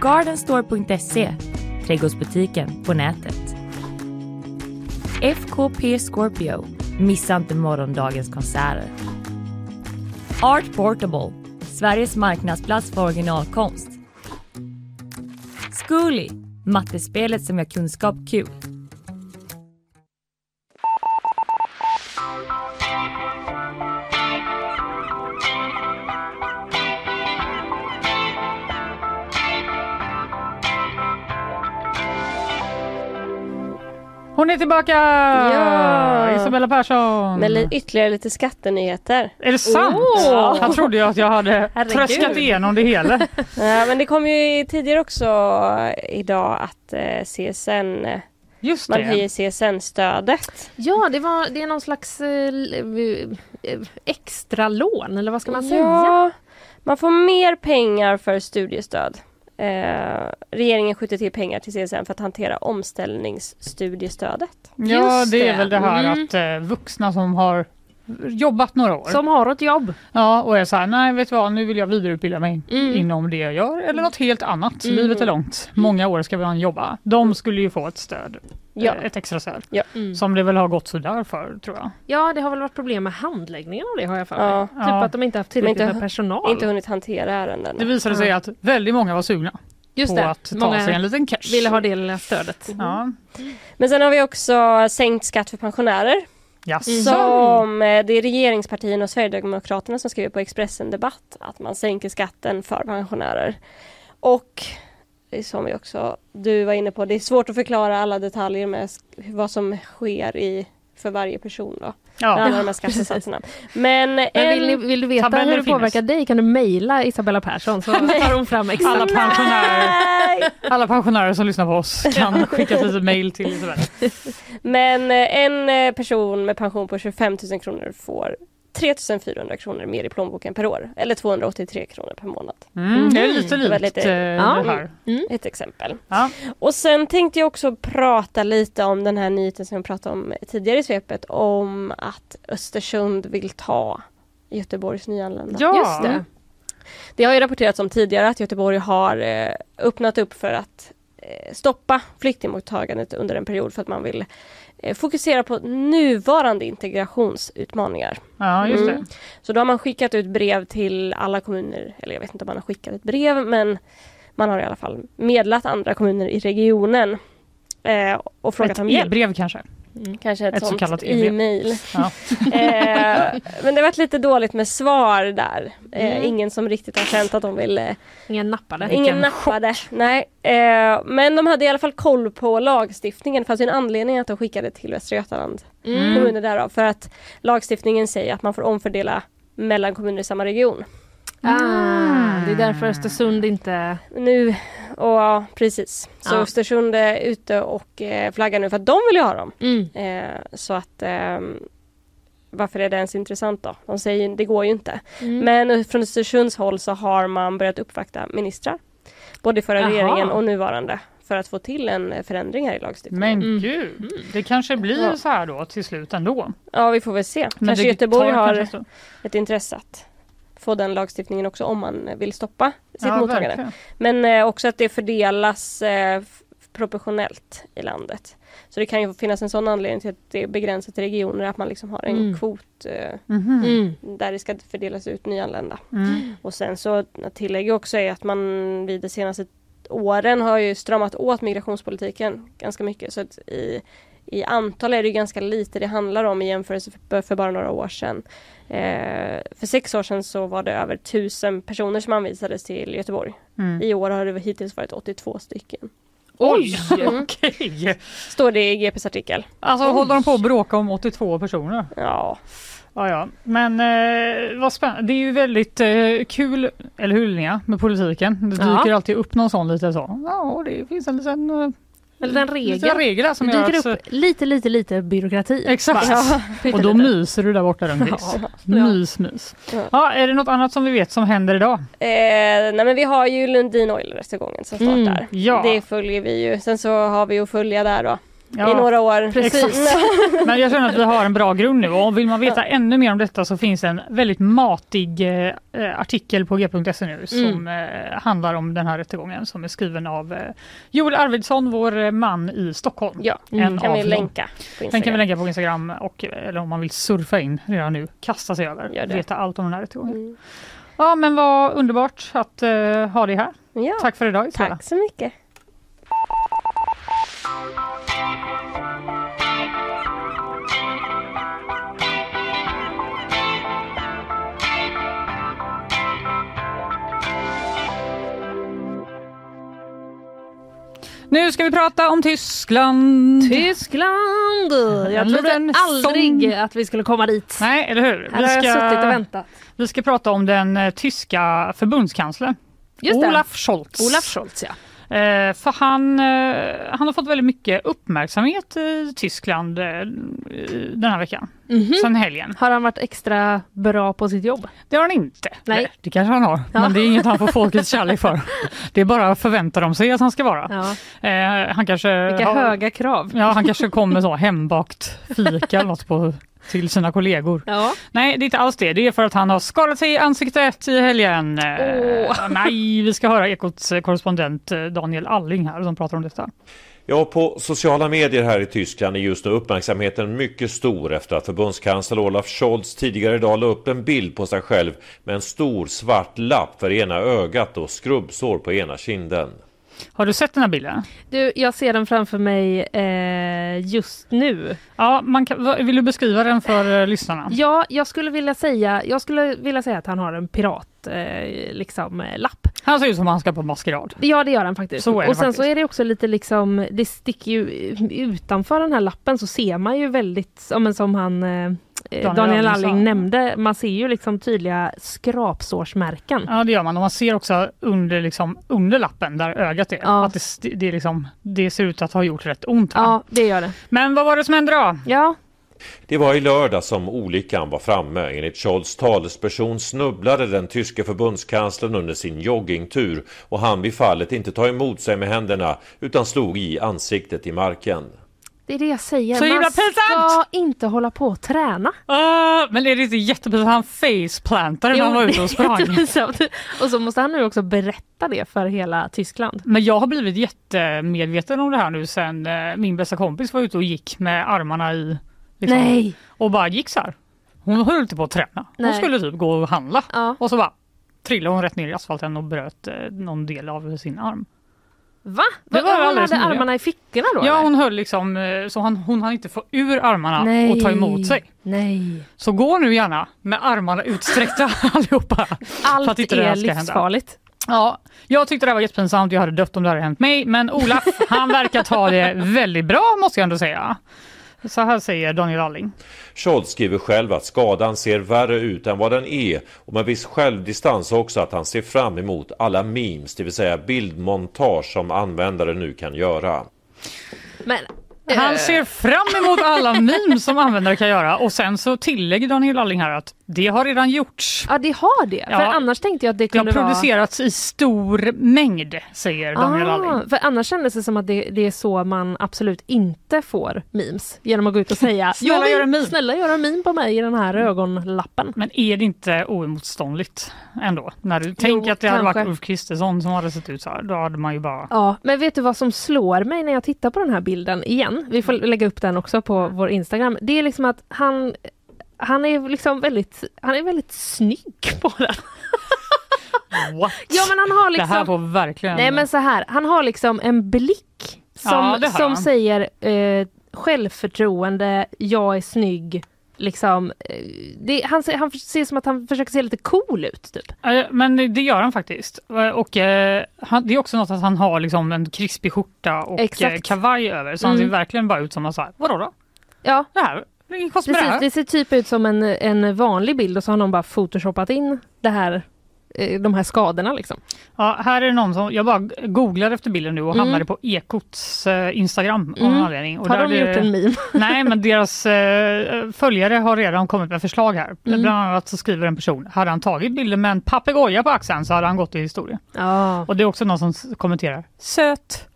Speaker 9: Gardenstore.se, trädgårdsbutiken på nätet. FKP Scorpio, missa inte morgondagens konserter. Art Portable, Sveriges marknadsplats för originalkonst. Zcooly, mattespelet som gör kunskap kul.
Speaker 1: Hon är tillbaka!
Speaker 6: Ja.
Speaker 1: Isabella Persson!
Speaker 6: Med li- ytterligare lite skattenyheter.
Speaker 1: Är det sant?
Speaker 2: Åh!
Speaker 1: Jag trodde ju att jag hade
Speaker 2: Herregud.
Speaker 1: tröskat igenom det hela.
Speaker 6: Ja, men det kom ju tidigare också idag att eh, CSN,
Speaker 1: Just
Speaker 6: man
Speaker 1: det.
Speaker 6: höjer CSN-stödet.
Speaker 2: Ja, det, var, det är någon slags eh, eh, extra lån eller vad ska man säga?
Speaker 6: Ja, man får mer pengar för studiestöd. Eh, regeringen skjuter till pengar till CSN för att hantera omställningsstudiestödet.
Speaker 1: Ja, det är väl det här
Speaker 2: Mm.
Speaker 1: att eh, vuxna som har jobbat några år.
Speaker 2: Som har ett jobb.
Speaker 1: Ja, och är så här, nej vet du vad, nu vill jag vidareutbilda mig
Speaker 2: Mm.
Speaker 1: inom det jag gör eller något helt annat.
Speaker 2: Mm.
Speaker 1: Livet är långt, många år ska vi jobba. De skulle ju få ett stöd,
Speaker 6: Ja.
Speaker 1: eh, ett extra stöd.
Speaker 6: Ja.
Speaker 2: Mm.
Speaker 1: Som det väl har gått sådär för tror jag.
Speaker 2: Ja, det har väl varit problem med handläggningen av det har jag för mig.
Speaker 6: Ja.
Speaker 2: Typ
Speaker 1: Ja.
Speaker 2: att de inte haft tillräckligt
Speaker 6: inte-
Speaker 2: med personal.
Speaker 6: Inte hunnit hantera ärenden.
Speaker 1: Det visade sig
Speaker 2: Ja.
Speaker 1: att väldigt många var sugna
Speaker 2: Just
Speaker 1: på
Speaker 2: det,
Speaker 1: att ta
Speaker 2: många
Speaker 1: sig en liten cash.
Speaker 2: ville ha det lilla stödet.
Speaker 1: Ja.
Speaker 6: Men sen har vi också sänkt skatt för pensionärer.
Speaker 1: Jaså?
Speaker 6: Som eh, det är regeringspartierna och Sverigedemokraterna som skriver på Expressen Debatt att man sänker skatten för pensionärer. Och som vi också du var inne på, det är svårt att förklara alla detaljer med vad som sker i för varje person då.
Speaker 1: Ja.
Speaker 6: Med alla de här skattesatserna. Men,
Speaker 2: Men
Speaker 6: en,
Speaker 2: vill, ni, vill du veta hur det
Speaker 1: finns.
Speaker 2: påverkar dig kan du mejla Isabella Persson så tar hon fram exakt.
Speaker 1: Alla pensionärer! Alla pensionärer som lyssnar på oss kan skicka ett litet mail till Isabella.
Speaker 6: Men eh, en eh, person med pension på 25 000 kronor får 3 400 kronor mer i plånboken per år. Eller 283 kronor per månad.
Speaker 1: Mm, det är lite
Speaker 6: Det var
Speaker 1: likt
Speaker 6: lite-
Speaker 1: eh,
Speaker 2: Ja.
Speaker 1: det här.
Speaker 6: Ett exempel.
Speaker 1: Ja.
Speaker 6: Och sen tänkte jag också prata lite om den här nyheten som jag pratade om tidigare i svepet om att Östersund vill ta Göteborgs nyanlända.
Speaker 1: Ja.
Speaker 2: Just det.
Speaker 6: Det har ju rapporterats om tidigare att Göteborg har eh, öppnat upp för att eh, stoppa flyktingmottagandet under en period för att man vill eh, fokusera på nuvarande integrationsutmaningar.
Speaker 1: ja, just det.
Speaker 6: Mm. Så då har man skickat ut brev till alla kommuner, eller jag vet inte om man har skickat ett brev men man har i alla fall medlat andra kommuner i regionen eh, och frågat
Speaker 1: Ett
Speaker 6: om hjälp.
Speaker 1: e-brev kanske.
Speaker 6: Kanske ett,
Speaker 1: ett så
Speaker 6: sånt
Speaker 1: kallat e-brev.
Speaker 6: e-mail.
Speaker 1: Ja.
Speaker 6: eh, men det har varit lite dåligt med svar där. Eh,
Speaker 2: Mm.
Speaker 6: Ingen som riktigt har känt att de vill eh,
Speaker 2: Ingen nappade.
Speaker 6: Ingen nappade. Nej. Eh, men de hade i alla fall koll på lagstiftningen. Det fanns ju en anledning att de skickade till Västra Götaland.
Speaker 2: Mm.
Speaker 6: Kommuner därav. För att lagstiftningen säger att man får omfördela mellan kommuner i samma region.
Speaker 2: Ah, det är därför Östersund inte...
Speaker 6: Nu, och ja, precis. Så
Speaker 2: Ja.
Speaker 6: Östersund är ute och eh, flaggar nu för att de vill ju ha dem.
Speaker 2: Mm.
Speaker 6: Eh, så att ehm, varför är det ens intressant då? De säger det går ju inte.
Speaker 2: Mm.
Speaker 6: Men från Östersunds håll så har man börjat uppvakta ministrar. Både förra
Speaker 2: Jaha.
Speaker 6: regeringen och nuvarande. För att få till en förändring här i lagstiftningen.
Speaker 1: Men
Speaker 2: Mm.
Speaker 1: gud, det kanske blir
Speaker 6: Ja.
Speaker 1: så här då till slut ändå.
Speaker 6: Ja vi får väl se.
Speaker 1: Men
Speaker 6: kanske
Speaker 1: det
Speaker 6: Göteborg har
Speaker 1: kanske så-
Speaker 6: ett intresse att få den lagstiftningen också om man vill stoppa sitt
Speaker 1: Ja,
Speaker 6: mottagande.
Speaker 1: verkligen.
Speaker 6: Men eh, också att det fördelas eh, proportionellt i landet. Så det kan ju finnas en sån anledning till att det är begränsat till regioner, att man liksom har en
Speaker 2: Mm.
Speaker 6: kvot eh,
Speaker 1: Mhm.
Speaker 2: Mm.
Speaker 6: där det ska fördelas ut nyanlända.
Speaker 1: Mm.
Speaker 6: Och sen så tillägger också är att man vid de senaste åren har ju stramat åt migrationspolitiken ganska mycket. Så att i, i antal är det ganska lite det handlar om i jämförelse för, för bara några år sedan. Eh, för sex år sedan så var det över tusen personer som anvisades till Göteborg.
Speaker 1: Mm.
Speaker 6: I år har det hittills varit 82 stycken.
Speaker 1: Oj,
Speaker 6: Mm.
Speaker 1: okej.
Speaker 6: Står det i GPs artikel.
Speaker 1: Alltså håller de på att bråka om 82 personer?
Speaker 6: Ja,
Speaker 1: Ja, ja. Men eh, vad spännande. Det är ju väldigt eh, kul, eller hur Linnea, med politiken. Det dyker
Speaker 2: Ja.
Speaker 1: alltid upp någon sån lite så. Ja, det finns en liten, eh,
Speaker 2: Eller en
Speaker 1: liten
Speaker 2: regel.
Speaker 1: regel som
Speaker 2: dyker upp lite, lite, lite byråkrati.
Speaker 1: Exakt.
Speaker 2: Bara.
Speaker 1: Och då myser du där borta Rönnqvist.
Speaker 2: Ja.
Speaker 1: Mys, mys.
Speaker 6: Ja.
Speaker 1: Ja, är det något annat som vi vet som händer idag?
Speaker 6: Eh, nej men vi har ju Lundin Oil-rättegången som
Speaker 2: Mm,
Speaker 6: startar.
Speaker 1: ja.
Speaker 6: Det följer vi ju. Sen så har vi att följa där då. I
Speaker 1: Ja,
Speaker 6: några år.
Speaker 1: Precis. Men jag känner att vi har en bra grund nu och vill man veta ännu mer om detta så finns en väldigt matig eh, eh, artikel på g.se nu som eh, handlar om den här rättegången som är skriven av eh, Joel Arvidsson, vår eh, man i Stockholm.
Speaker 6: Ja,
Speaker 1: En
Speaker 2: Mm.
Speaker 6: kan vi
Speaker 1: av
Speaker 6: länka på
Speaker 1: Den kan vi lägga på Instagram och eller om man vill surfa in redan nu, kasta sig över, veta allt om den här rättegången.
Speaker 6: Mm.
Speaker 1: Ja men vad underbart att eh, ha dig här.
Speaker 6: Ja,
Speaker 1: Tack för idag Isabella.
Speaker 6: tack så mycket.
Speaker 1: Nu ska vi prata om Tyskland.
Speaker 2: Tyskland! Jag trodde aldrig
Speaker 1: sång.
Speaker 2: att vi skulle komma dit.
Speaker 1: Nej, eller hur?
Speaker 2: Här har jag och väntat.
Speaker 1: Vi ska prata om den eh, tyska förbundskanslern. Olaf Scholz.
Speaker 2: Olaf Scholz ja.
Speaker 1: Eh, för han, eh, han har fått väldigt mycket uppmärksamhet i Tyskland eh, den här veckan,
Speaker 2: Mhm.
Speaker 1: sen helgen.
Speaker 2: Har han varit extra bra på sitt jobb?
Speaker 1: Det har han inte.
Speaker 2: Nej.
Speaker 1: Eller, Det kanske han har,
Speaker 2: Ja.
Speaker 1: men det är inget han får folkets kärlek för. Det är bara förväntar de sig att han ska vara.
Speaker 2: Ja.
Speaker 1: Eh, han kanske
Speaker 2: Vilka
Speaker 1: har,
Speaker 2: höga krav.
Speaker 1: Ja, han kanske kommer så hembakt fika eller något på till sina kollegor.
Speaker 2: Ja.
Speaker 1: Nej, det är inte alls det. Det är för att han har skadat sig i ansiktet i helgen. Eh, Nej, vi ska höra Ekots korrespondent eh, Daniel Alling här som pratar om detta.
Speaker 10: Ja, på sociala medier här i Tyskland är just nu uppmärksamheten mycket stor efter att förbundskansler Olaf Scholz tidigare idag la upp en bild på sig själv med en stor svart lapp för ena ögat och skrubbsår på ena kinden.
Speaker 1: Har du sett den här bilden?
Speaker 2: Du, jag ser den framför mig eh, just nu.
Speaker 1: Ja, man kan, vill du beskriva den för eh, lyssnarna?
Speaker 2: Ja, jag skulle vilja säga, jag skulle vilja säga att han har en pirat eh, liksom, eh, lapp.
Speaker 1: Han ser ut som han ska på maskerad.
Speaker 2: Ja det gör han faktiskt.
Speaker 1: Så är det
Speaker 2: och sen
Speaker 1: faktiskt.
Speaker 2: så är det också lite liksom, det sticker ju utanför den här lappen så ser man ju väldigt, ja, men som han eh,
Speaker 1: Daniel
Speaker 2: Daniel,
Speaker 1: Alling
Speaker 2: nämnde, man ser ju liksom tydliga skrapsårsmärken.
Speaker 1: Ja det gör man och man ser också under, liksom, under lappen där ögat är.
Speaker 2: Ja.
Speaker 1: Att det, det, är liksom, det ser ut att ha gjort rätt ont. Va?
Speaker 2: Ja, det gör det.
Speaker 1: Men vad var det som hände då?
Speaker 2: Ja,
Speaker 10: Det var i lördag som olyckan var framme. Enligt Scholz talesperson snubblade den tyske förbundskanslern under sin joggingtur och han vid fallet inte ta emot sig med händerna utan slog i ansiktet i marken.
Speaker 2: Det är det jag säger.
Speaker 1: Så
Speaker 2: man ska inte hålla på och träna.
Speaker 1: Ah, men är det inte jättepinsamt? Han faceplantade när han var ute och sprang.
Speaker 2: och så måste han nu också berätta det för hela Tyskland.
Speaker 1: Men jag har blivit jättemedveten om det här nu sen eh, min bästa kompis var ute och gick med armarna i liksom,
Speaker 2: Nej!
Speaker 1: och bara gick så här. Hon höll inte på att träna. Hon
Speaker 2: Nej.
Speaker 1: skulle typ gå och handla
Speaker 2: Ja.
Speaker 1: och så bara trillade hon rätt ner i asfalten och bröt eh, någon del av sin arm.
Speaker 2: Va?
Speaker 1: Det var
Speaker 2: hon hade armarna i fickorna då?
Speaker 1: Ja
Speaker 2: eller?
Speaker 1: hon höll liksom eh, så han, hon hann inte få ur armarna
Speaker 2: Nej.
Speaker 1: och ta emot sig.
Speaker 2: Nej.
Speaker 1: Så gå nu gärna med armarna utsträckta allihopa.
Speaker 2: Allt
Speaker 1: det
Speaker 2: är
Speaker 1: hända.
Speaker 2: livsfarligt.
Speaker 1: Ja, jag tyckte det var jättepinsamt. Jag hade dött om det hade hänt mig. Men Olaf, han verkar ta det väldigt bra måste jag ändå säga. Så här säger Daniel Alling.
Speaker 10: Scholz skriver själv att skadan ser värre ut än vad den är och med viss självdistans också att han ser fram emot alla memes, det vill säga bildmontage som användare nu kan göra.
Speaker 2: Men
Speaker 1: Han ser fram emot alla memes som användare kan göra och sen så tillägger Daniel Alling här att det har redan gjorts.
Speaker 2: Ja det har det.
Speaker 1: Ja.
Speaker 2: För annars tänkte jag att det
Speaker 1: Det har
Speaker 2: kunde vara...
Speaker 1: producerats i stor mängd, säger Daniel
Speaker 2: Ah,
Speaker 1: Alling.
Speaker 2: för annars kändes det som att det, det är så man absolut inte får memes. Genom att gå ut och säga
Speaker 1: Snälla,
Speaker 2: "Jag vill-
Speaker 1: gör en meme."
Speaker 2: Snälla gör en meme på mig i den här ögonlappen.
Speaker 1: Men är det inte oemotståndligt ändå? När du tänker att det hade
Speaker 2: kanske.
Speaker 1: varit Ulf Kristersson som hade sett ut så här, då hade man ju bara...
Speaker 2: Ja, men vet du vad som slår mig när jag tittar på den här bilden igen? Vi får lägga upp den också på vår Instagram. Det är liksom att han han är liksom väldigt, han är väldigt snygg på den.
Speaker 1: What?
Speaker 2: Ja men han har liksom...
Speaker 1: Det här får verkligen...
Speaker 2: Nej men så här, han har liksom en blick som,
Speaker 1: Ja,
Speaker 2: som säger eh, självförtroende, jag är snygg. Liksom, eh, det, han, ser, han ser som att han försöker se lite cool ut. Typ.
Speaker 1: Men det gör han faktiskt. Eh, Och eh, han, det är också något att han har liksom en krispig skjorta och
Speaker 2: Exakt.
Speaker 1: eh, kavaj över. Så han ser
Speaker 2: Mm.
Speaker 1: verkligen bara ut som här, vadå då?
Speaker 2: Ja,
Speaker 1: Det här, det det här.
Speaker 2: Det ser typ ut som en, en vanlig bild och så har någon bara photoshoppat in det här, de här skadorna. Liksom.
Speaker 1: Ja, här är det någon som, jag bara googlade efter bilden nu och
Speaker 2: Mm.
Speaker 1: hamnade på Ekots eh, Instagram av
Speaker 2: Mm.
Speaker 1: anledning. Och
Speaker 2: Har
Speaker 1: där
Speaker 2: de
Speaker 1: det-
Speaker 2: gjort en meme?
Speaker 1: Nej, men deras eh, följare har redan kommit med förslag här.
Speaker 2: Mm.
Speaker 1: Bland annat så skriver en person, hade han tagit bilden med en papegoja på axeln så hade han gått i historien.
Speaker 2: Ja,
Speaker 1: Och det är också någon som kommenterar, söt.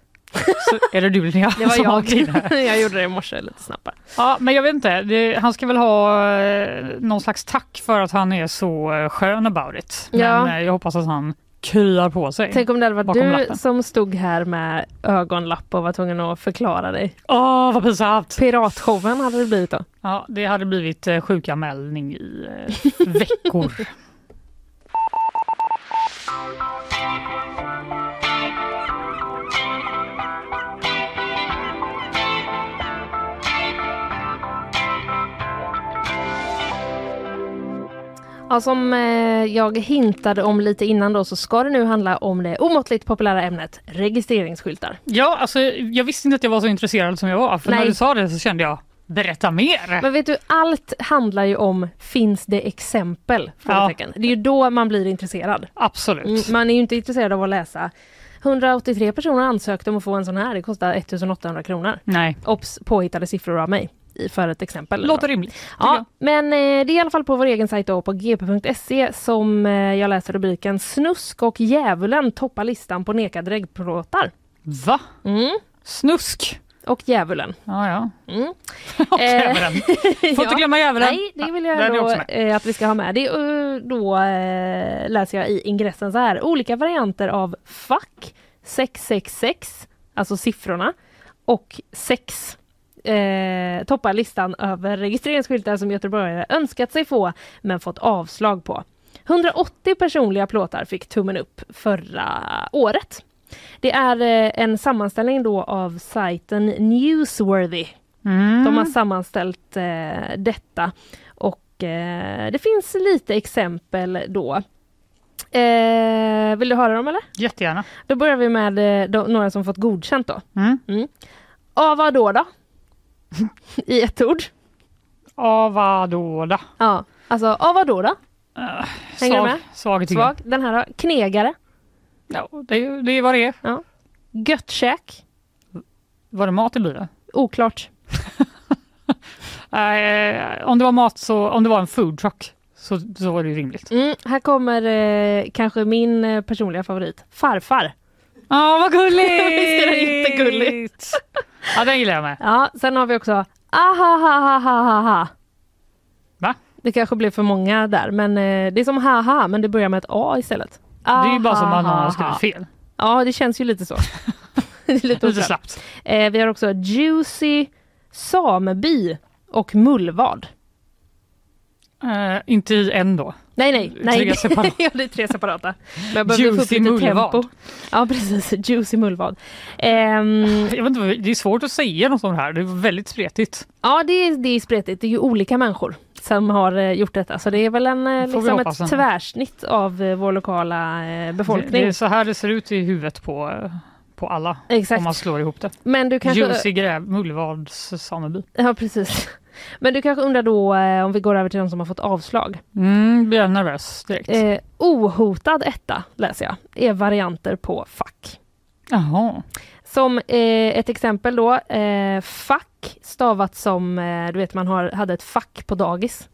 Speaker 1: Så det du Linnea
Speaker 2: det var jag. jag gjorde det i morse lite snabbare.
Speaker 1: Ja, men jag vet inte. Det, han ska väl ha eh, någon slags tack för att han är så eh, skön about it. Men
Speaker 2: Ja.
Speaker 1: eh, jag hoppas att han kryar på sig.
Speaker 2: Tänk om det hade varit
Speaker 1: Bakom
Speaker 2: du
Speaker 1: lappen.
Speaker 2: som stod här med ögonlapp och var tvungen att förklara dig.
Speaker 1: Åh, vad pinsamt!
Speaker 2: Piratshowen hade det blivit då.
Speaker 1: Ja, det hade blivit eh, sjukanmälning i eh, veckor.
Speaker 2: Ja, som eh, jag hintade om lite innan då så ska det nu handla om det omåttligt populära ämnet registreringsskyltar.
Speaker 1: Ja, alltså jag visste inte att jag var så intresserad som jag var. För när
Speaker 2: Nej.
Speaker 1: du sa det så kände jag, berätta mer!
Speaker 2: Men vet du, allt handlar ju om finns det exempel? Frågetecken. Det är ju då man blir intresserad.
Speaker 1: Absolut.
Speaker 2: Mm, Man är ju inte intresserad av att läsa 183 personer ansökte om att få en sån här. Det kostar 1800 kronor.
Speaker 1: Nej,
Speaker 2: Ops, påhittade siffror av mig för ett exempel.
Speaker 1: låter rimligt.
Speaker 2: Ja, men eh, det är i alla fall på vår egen sajt då, på gp.se som eh, jag läser rubriken Snusk och djävulen toppar listan på nekade reggplåtar.
Speaker 1: Va?
Speaker 2: Mm.
Speaker 1: Snusk?
Speaker 2: och djävulen.
Speaker 1: Ja, ja.
Speaker 2: Mm.
Speaker 1: Och djävulen. Får inte
Speaker 2: Ja.
Speaker 1: glömma djävulen.
Speaker 2: Nej, det vill jag
Speaker 1: det
Speaker 2: då, eh, att vi ska ha med. Det, eh, då eh, läser jag i ingressen så här. Olika varianter av fack 666, alltså siffrorna, och 6 eh, toppar listan över registreringsskyltar som göteborgare önskat sig få men fått avslag på. 180 personliga plåtar fick tummen upp förra året. Det är eh, en sammanställning då av sajten Newsworthy
Speaker 1: Mm.
Speaker 2: de har sammanställt eh, detta och eh, det finns lite exempel då. Eh, vill du höra dem eller?
Speaker 1: Jättegärna.
Speaker 2: Då börjar vi med eh, de, några som fått godkänt då.
Speaker 1: Mm.
Speaker 2: Av vad då då? I ett ord.
Speaker 1: Avadåda.
Speaker 2: Ja, alltså av vad då då?
Speaker 1: Uh,
Speaker 2: Hänger du
Speaker 1: svag,
Speaker 2: med?
Speaker 1: svag.
Speaker 2: Svag. Den här då? Knegare.
Speaker 1: Ja, det, är- det är vad det är.
Speaker 2: Ja. Göttkäk.
Speaker 1: Var det mat blir det?
Speaker 2: Oklart.
Speaker 1: Eh, om det var mat så, om det var en food truck så, så var det ju rimligt.
Speaker 2: Mm, här kommer eh, kanske min eh, personliga favorit. Farfar.
Speaker 1: Ja, vad gulligt!
Speaker 2: Visst är det jättegulligt?
Speaker 1: Ja, den gillar jag med.
Speaker 2: Ja, sen har vi också ahahahahaha.
Speaker 1: Va?
Speaker 2: Det kanske blev för många där, men eh, det är som haha, men det börjar med ett A istället.
Speaker 1: Det är ju bara som att någon har skrivit fel.
Speaker 2: Ja, det känns ju lite så. det är lite
Speaker 1: Lite
Speaker 2: oklart.
Speaker 1: slappt.
Speaker 2: Eh, vi har också Juicy, Sameby och Mullvad.
Speaker 1: Eh, inte i en då.
Speaker 2: Nej, nej, nej.
Speaker 1: Tre
Speaker 2: ja, det är tre separata. Men jag behöver få upp
Speaker 1: Juicy
Speaker 2: lite tempo. Ja, precis. Juicy Mullvad. Ehm,
Speaker 1: Jag vet inte, det är svårt att säga något om det här. Det är väldigt spretigt.
Speaker 2: Ja, det är, det är spretigt. Det är ju olika människor som har eh, gjort detta. Så det är väl en, eh, liksom ett
Speaker 1: ändå.
Speaker 2: tvärsnitt av eh, vår lokala eh,
Speaker 1: Det,
Speaker 2: befolkning.
Speaker 1: det är så här det ser ut i huvudet på, på alla.
Speaker 2: Exakt.
Speaker 1: Om man slår ihop det.
Speaker 2: Men du kanske...
Speaker 1: Juicy gräv, Mullvads sameby.
Speaker 2: Ja, precis. Men du kanske undrar då eh, om vi går över till de som har fått avslag.
Speaker 1: Mm, blir jag nervös direkt.
Speaker 2: Eh, ohotad etta läser jag, är varianter på fack.
Speaker 1: Jaha.
Speaker 2: Som eh, ett exempel då, eh, fack stavat som, eh, du vet man har, hade ett fack på dagis.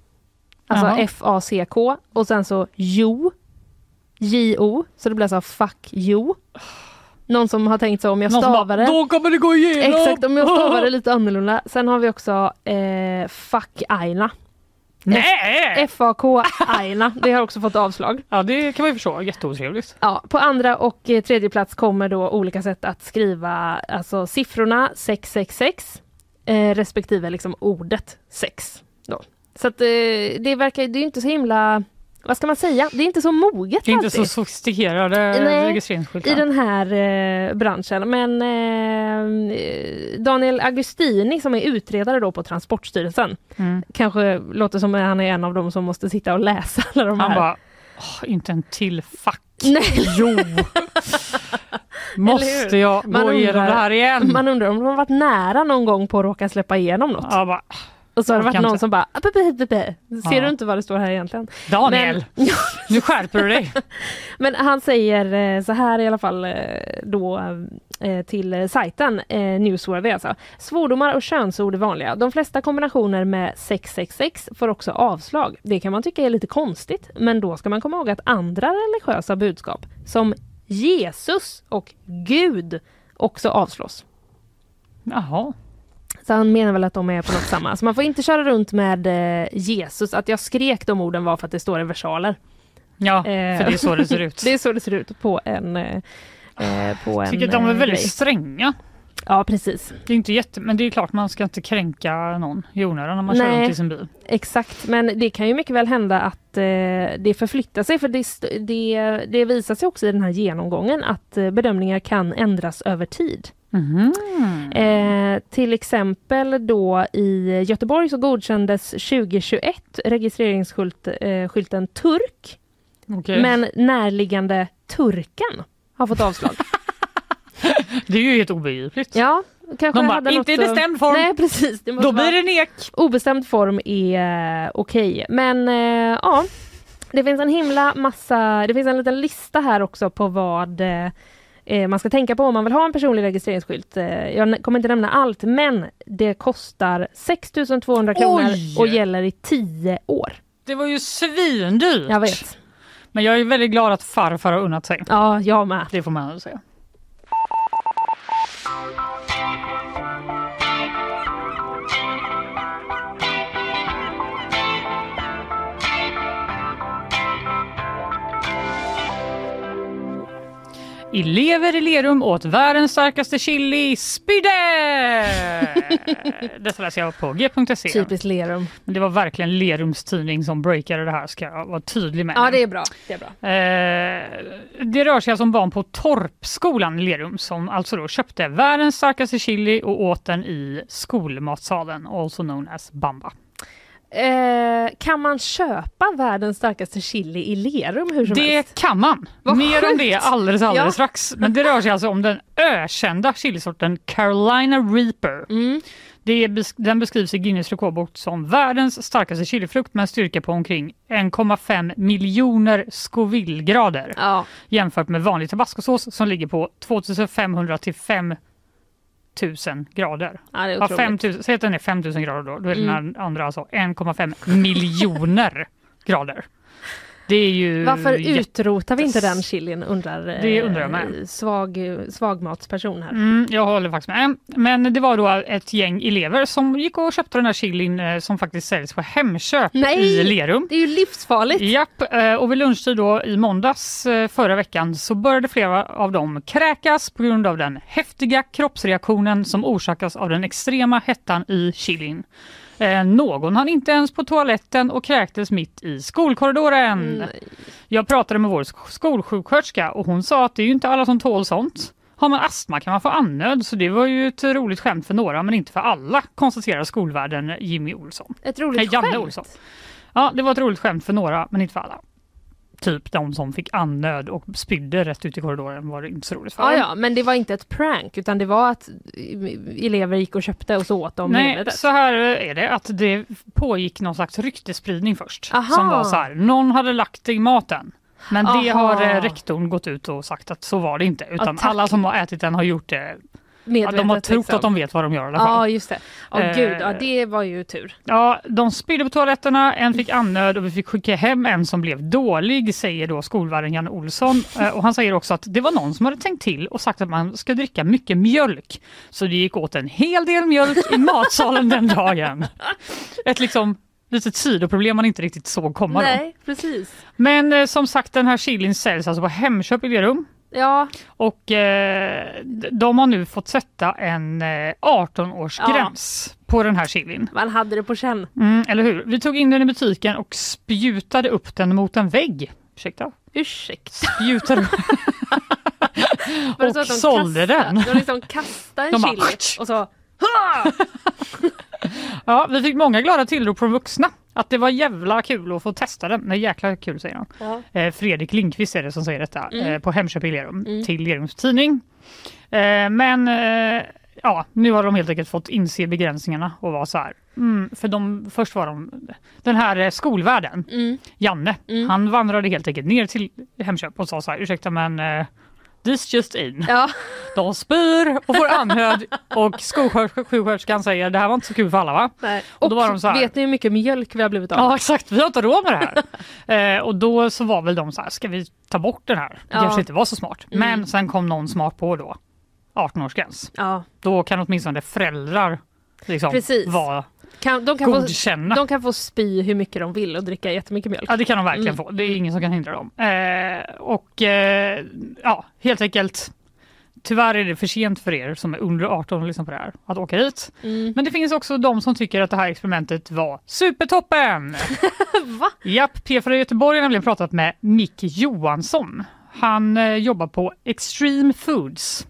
Speaker 2: Alltså
Speaker 1: Jaha.
Speaker 2: F-A-C-K och sen så jo, J-O, så det blir alltså fuck you. Någon som har tänkt så om jag
Speaker 1: Någon
Speaker 2: stavar det.
Speaker 1: Då kommer det gå igenom!
Speaker 2: Exakt, om jag stavar det lite annorlunda. Sen har vi också eh, fuck Aina.
Speaker 1: Nej!
Speaker 2: F-A-K Aina, det har också fått avslag.
Speaker 1: Ja, det kan man ju förstå. Jätteotrevligt.
Speaker 2: Ja, på andra och eh, tredje plats kommer då olika sätt att skriva alltså siffrorna 666 eh, respektive liksom ordet 6. Då. Så att eh, det verkar, det är inte så himla, vad ska man säga, det är inte så moget
Speaker 1: Det är inte
Speaker 2: alltid
Speaker 1: så sofistikerade
Speaker 2: Nej,
Speaker 1: registreringsskyltar.
Speaker 2: i den här eh, branschen. Men eh, Daniel Agustini som är utredare då på Transportstyrelsen
Speaker 1: Mm.
Speaker 2: kanske låter som att han är en av dem som måste sitta och läsa alla de
Speaker 1: Han
Speaker 2: här.
Speaker 1: bara, "Åh, inte en till fack.
Speaker 2: Nej.
Speaker 1: Jo! Måste jag
Speaker 2: Man
Speaker 1: gå igenom
Speaker 2: undrar-
Speaker 1: det här igen?
Speaker 2: Man undrar om de har varit nära någon gång på att råka släppa igenom något.
Speaker 1: Ja, bara,
Speaker 2: Och så har det varit någon som bara "Apepe, apepe." Ser du inte vad det står här egentligen?
Speaker 1: Daniel, nu skärper du dig.
Speaker 2: men han säger eh, så här i alla fall eh, då eh, till sajten Newsworthy alltså. Svordomar och könsord är vanliga. De flesta kombinationer med 666 får också avslag. Det kan man tycka är lite konstigt, men då ska man komma ihåg att andra religiösa budskap som Jesus och Gud också avslås.
Speaker 1: Jaha.
Speaker 2: Så han menar väl att de är på något samma. Så man får inte köra runt med eh, Jesus. Att jag skrek de orden var för att det står i versaler.
Speaker 1: Ja,
Speaker 2: Eh,
Speaker 1: för det är så det ser ut.
Speaker 2: det är så det ser ut på en... Eh, eh, på en
Speaker 1: tycker att de är väldigt
Speaker 2: grej.
Speaker 1: stränga.
Speaker 2: Ja, precis.
Speaker 1: Det är inte jätte, men det är klart man ska inte kränka någon i onödan när man kör
Speaker 2: Nej.
Speaker 1: runt i sin bil.
Speaker 2: Exakt, men det kan ju mycket väl hända att eh, det förflyttar sig för det, det, det visar sig också i den här genomgången att bedömningar kan ändras över tid.
Speaker 1: Mhm.
Speaker 2: Eh, till exempel då i Göteborg så godkändes 2021 registreringsskylten eh, turk
Speaker 1: Okej.
Speaker 2: men närliggande turken har fått avslag.
Speaker 1: Det är ju helt obegripligt.
Speaker 2: ja, kanske
Speaker 1: De bara,
Speaker 2: hade
Speaker 1: inte i
Speaker 2: något
Speaker 1: bestämd form.
Speaker 2: Nej precis.
Speaker 1: Då blir det nek.
Speaker 2: Obestämd form är eh, okej, men eh, ja. Det finns en himla massa, det finns en liten lista här också på vad eh, man ska tänka på om man vill ha en personlig registreringsskylt. Eh, jag kommer inte nämna allt, men det kostar 6 200 kronor
Speaker 1: Oj!
Speaker 2: och gäller i 10 år.
Speaker 1: Det var ju svindyrt.
Speaker 2: Jag vet.
Speaker 1: Men jag är väldigt glad att farfar har unnat sig.
Speaker 2: Ja, jag med.
Speaker 1: Det får man säga. Elever i Lerum åt världens starkaste chili, spydde! Detta läser jag på g.se.
Speaker 2: Typiskt Lerum.
Speaker 1: Men det var verkligen Lerums tidning som breakade det här, ska jag vara tydlig med.
Speaker 2: Ja, det är bra. Det, är bra.
Speaker 1: Eh, det rör sig alltså om barn på Torpskolan i Lerum som alltså då köpte världens starkaste chili och åt den i skolmatsalen, also known as Bamba.
Speaker 2: Eh, kan man köpa världens starkaste chili i Lerum hur som
Speaker 1: Det
Speaker 2: helst?
Speaker 1: kan man.
Speaker 2: Vad
Speaker 1: Mer om
Speaker 2: sjukt.
Speaker 1: det alldeles, alldeles
Speaker 2: Ja.
Speaker 1: strax. Men det rör sig alltså om den ökända chilisorten Carolina Reaper.
Speaker 2: Mm.
Speaker 1: Det är, bes- den beskrivs i Guinness rekordbok som världens starkaste chilifrukt med en styrka på omkring 1,5 miljoner Scoville-grader
Speaker 2: Ja,
Speaker 1: jämfört med vanlig tabascosås som ligger på 2500 till 5000 grader.
Speaker 2: ja, det är
Speaker 1: Ja,
Speaker 2: otroligt.
Speaker 1: 5000, säg att den är 5000 grader då, då är den
Speaker 2: Mm.
Speaker 1: här andra alltså 1,5 miljoner grader. Det är ju
Speaker 2: Varför utrotar vi inte den chilin undrar, eh,
Speaker 1: Det undrar jag med.
Speaker 2: svag, svagmatsperson här.
Speaker 1: Mm, jag håller faktiskt med. Men det var då ett gäng elever som gick och köpte den här chilin eh, som faktiskt säljs på Hemköp
Speaker 2: Nej!
Speaker 1: i Lerum.
Speaker 2: Det är ju livsfarligt.
Speaker 1: Japp, eh, och vid lunchtid då i måndags eh, förra veckan så började flera av dem kräkas på grund av den häftiga kroppsreaktionen som orsakas av den extrema hettan i chilin. Eh, Någon hann inte ens på toaletten och kräktes mitt i skolkorridoren.
Speaker 2: Nej.
Speaker 1: Jag pratade med vår sk- skolsjuksköterska och hon sa att det är ju inte alla som tål sånt. Har man astma kan man få andnöd så det var ju ett roligt skämt för några men inte för alla konstaterar skolvärden Jimmy Olsson.
Speaker 2: Ett
Speaker 1: Nej,
Speaker 2: roligt
Speaker 1: Janne
Speaker 2: skämt.
Speaker 1: Olsson. Ja, det var ett roligt skämt för några men inte för alla. Typ de som fick andnöd och spydde rätt ut i korridoren var det inte så roligt för.
Speaker 2: Ja, ja, men det var inte ett prank utan det var att elever gick och köpte och så åt de
Speaker 1: Nej,
Speaker 2: medvetet.
Speaker 1: så här är det att det pågick någon slags ryktespridning först.
Speaker 2: Aha.
Speaker 1: Som var så här, någon hade lagt det i maten. Men det
Speaker 2: Aha.
Speaker 1: har eh, rektorn gått ut och sagt att så var det inte. Utan
Speaker 2: tack.
Speaker 1: alla som har ätit den har gjort det. Ja,
Speaker 2: Medvetet,
Speaker 1: de har trott
Speaker 2: liksom.
Speaker 1: att de vet vad de gör i alla fall.
Speaker 2: Ja, just det. Åh
Speaker 1: Eh,
Speaker 2: gud, ja, det var ju tur.
Speaker 1: Ja, de spydde på toaletterna, en fick andnöd och vi fick skicka hem en som blev dålig, säger då skolvärden Janne Olsson. Eh, Och han säger också att det var någon som hade tänkt till och sagt att man ska dricka mycket mjölk. Så det gick åt en hel del mjölk i matsalen den dagen. Ett liksom litet sidoproblem man inte riktigt såg komma. Då.
Speaker 2: Nej, precis.
Speaker 1: Men eh, som sagt, den här chilin säljs alltså på Hemköp i Lerum.
Speaker 2: Ja,
Speaker 1: Och eh, de har nu fått sätta en eh, 18-årsgräns på den här chilin.
Speaker 2: man hade det på känn.
Speaker 1: Mm, eller hur? Vi tog in den i butiken och spjutade upp den mot en vägg. Ursäkta?
Speaker 2: Ursäkta.
Speaker 1: Spjutade och
Speaker 2: de
Speaker 1: sålde
Speaker 2: kastade-
Speaker 1: den.
Speaker 2: De liksom kastade en
Speaker 1: De
Speaker 2: chili och så
Speaker 1: Ja, vi fick många glada tillrop från vuxna att det var jävla kul att få testa den. Nej, jäkla kul säger han. Eh, Fredrik Lindqvist är det som säger detta
Speaker 2: Mm.
Speaker 1: eh, på Hemköp i Lerum
Speaker 2: Mm.
Speaker 1: till Lerums tidning. Eh, men ja, nu har de helt enkelt fått inse begränsningarna och vara så här. Mm, för de, först var de den här skolvärden,
Speaker 2: Mm.
Speaker 1: Janne,
Speaker 2: Mm.
Speaker 1: han vandrade helt enkelt ner till Hemköp och sa så här, ursäkta men this just in.
Speaker 2: Ja.
Speaker 1: De spyr och får andnöd och skolsjuksköterskan säger det här var inte så kul för alla va?
Speaker 2: Nej.
Speaker 1: Och
Speaker 2: Och,
Speaker 1: då var de så här-
Speaker 2: vet ni hur mycket mjölk vi har blivit av?
Speaker 1: Ja exakt, vi har inte råd med det här. eh, och då så var väl de så här, ska vi ta bort den här? Det
Speaker 2: Ja.
Speaker 1: kanske inte var så smart.
Speaker 2: Mm.
Speaker 1: Men sen kom någon smart på då, 18-årsgräns.
Speaker 2: Ja,
Speaker 1: Då kan åtminstone föräldrar liksom
Speaker 2: Precis.
Speaker 1: vara
Speaker 2: kan, de, kan få,
Speaker 1: godkänna.
Speaker 2: de kan få spy hur mycket de vill och dricka jättemycket mjölk.
Speaker 1: Ja det kan de verkligen
Speaker 2: Mm.
Speaker 1: få, det är ingen som kan hindra dem. Eh, och eh, ja, helt enkelt Tyvärr är det för sent för er som är under 18 och lyssnar på det här att åka hit.
Speaker 2: Mm.
Speaker 1: Men det finns också de som tycker att det här experimentet var supertoppen!
Speaker 2: Va?
Speaker 1: Japp, P4 Göteborg har nämligen pratat med Mick Johansson. Han eh, jobbar på Extreme Foods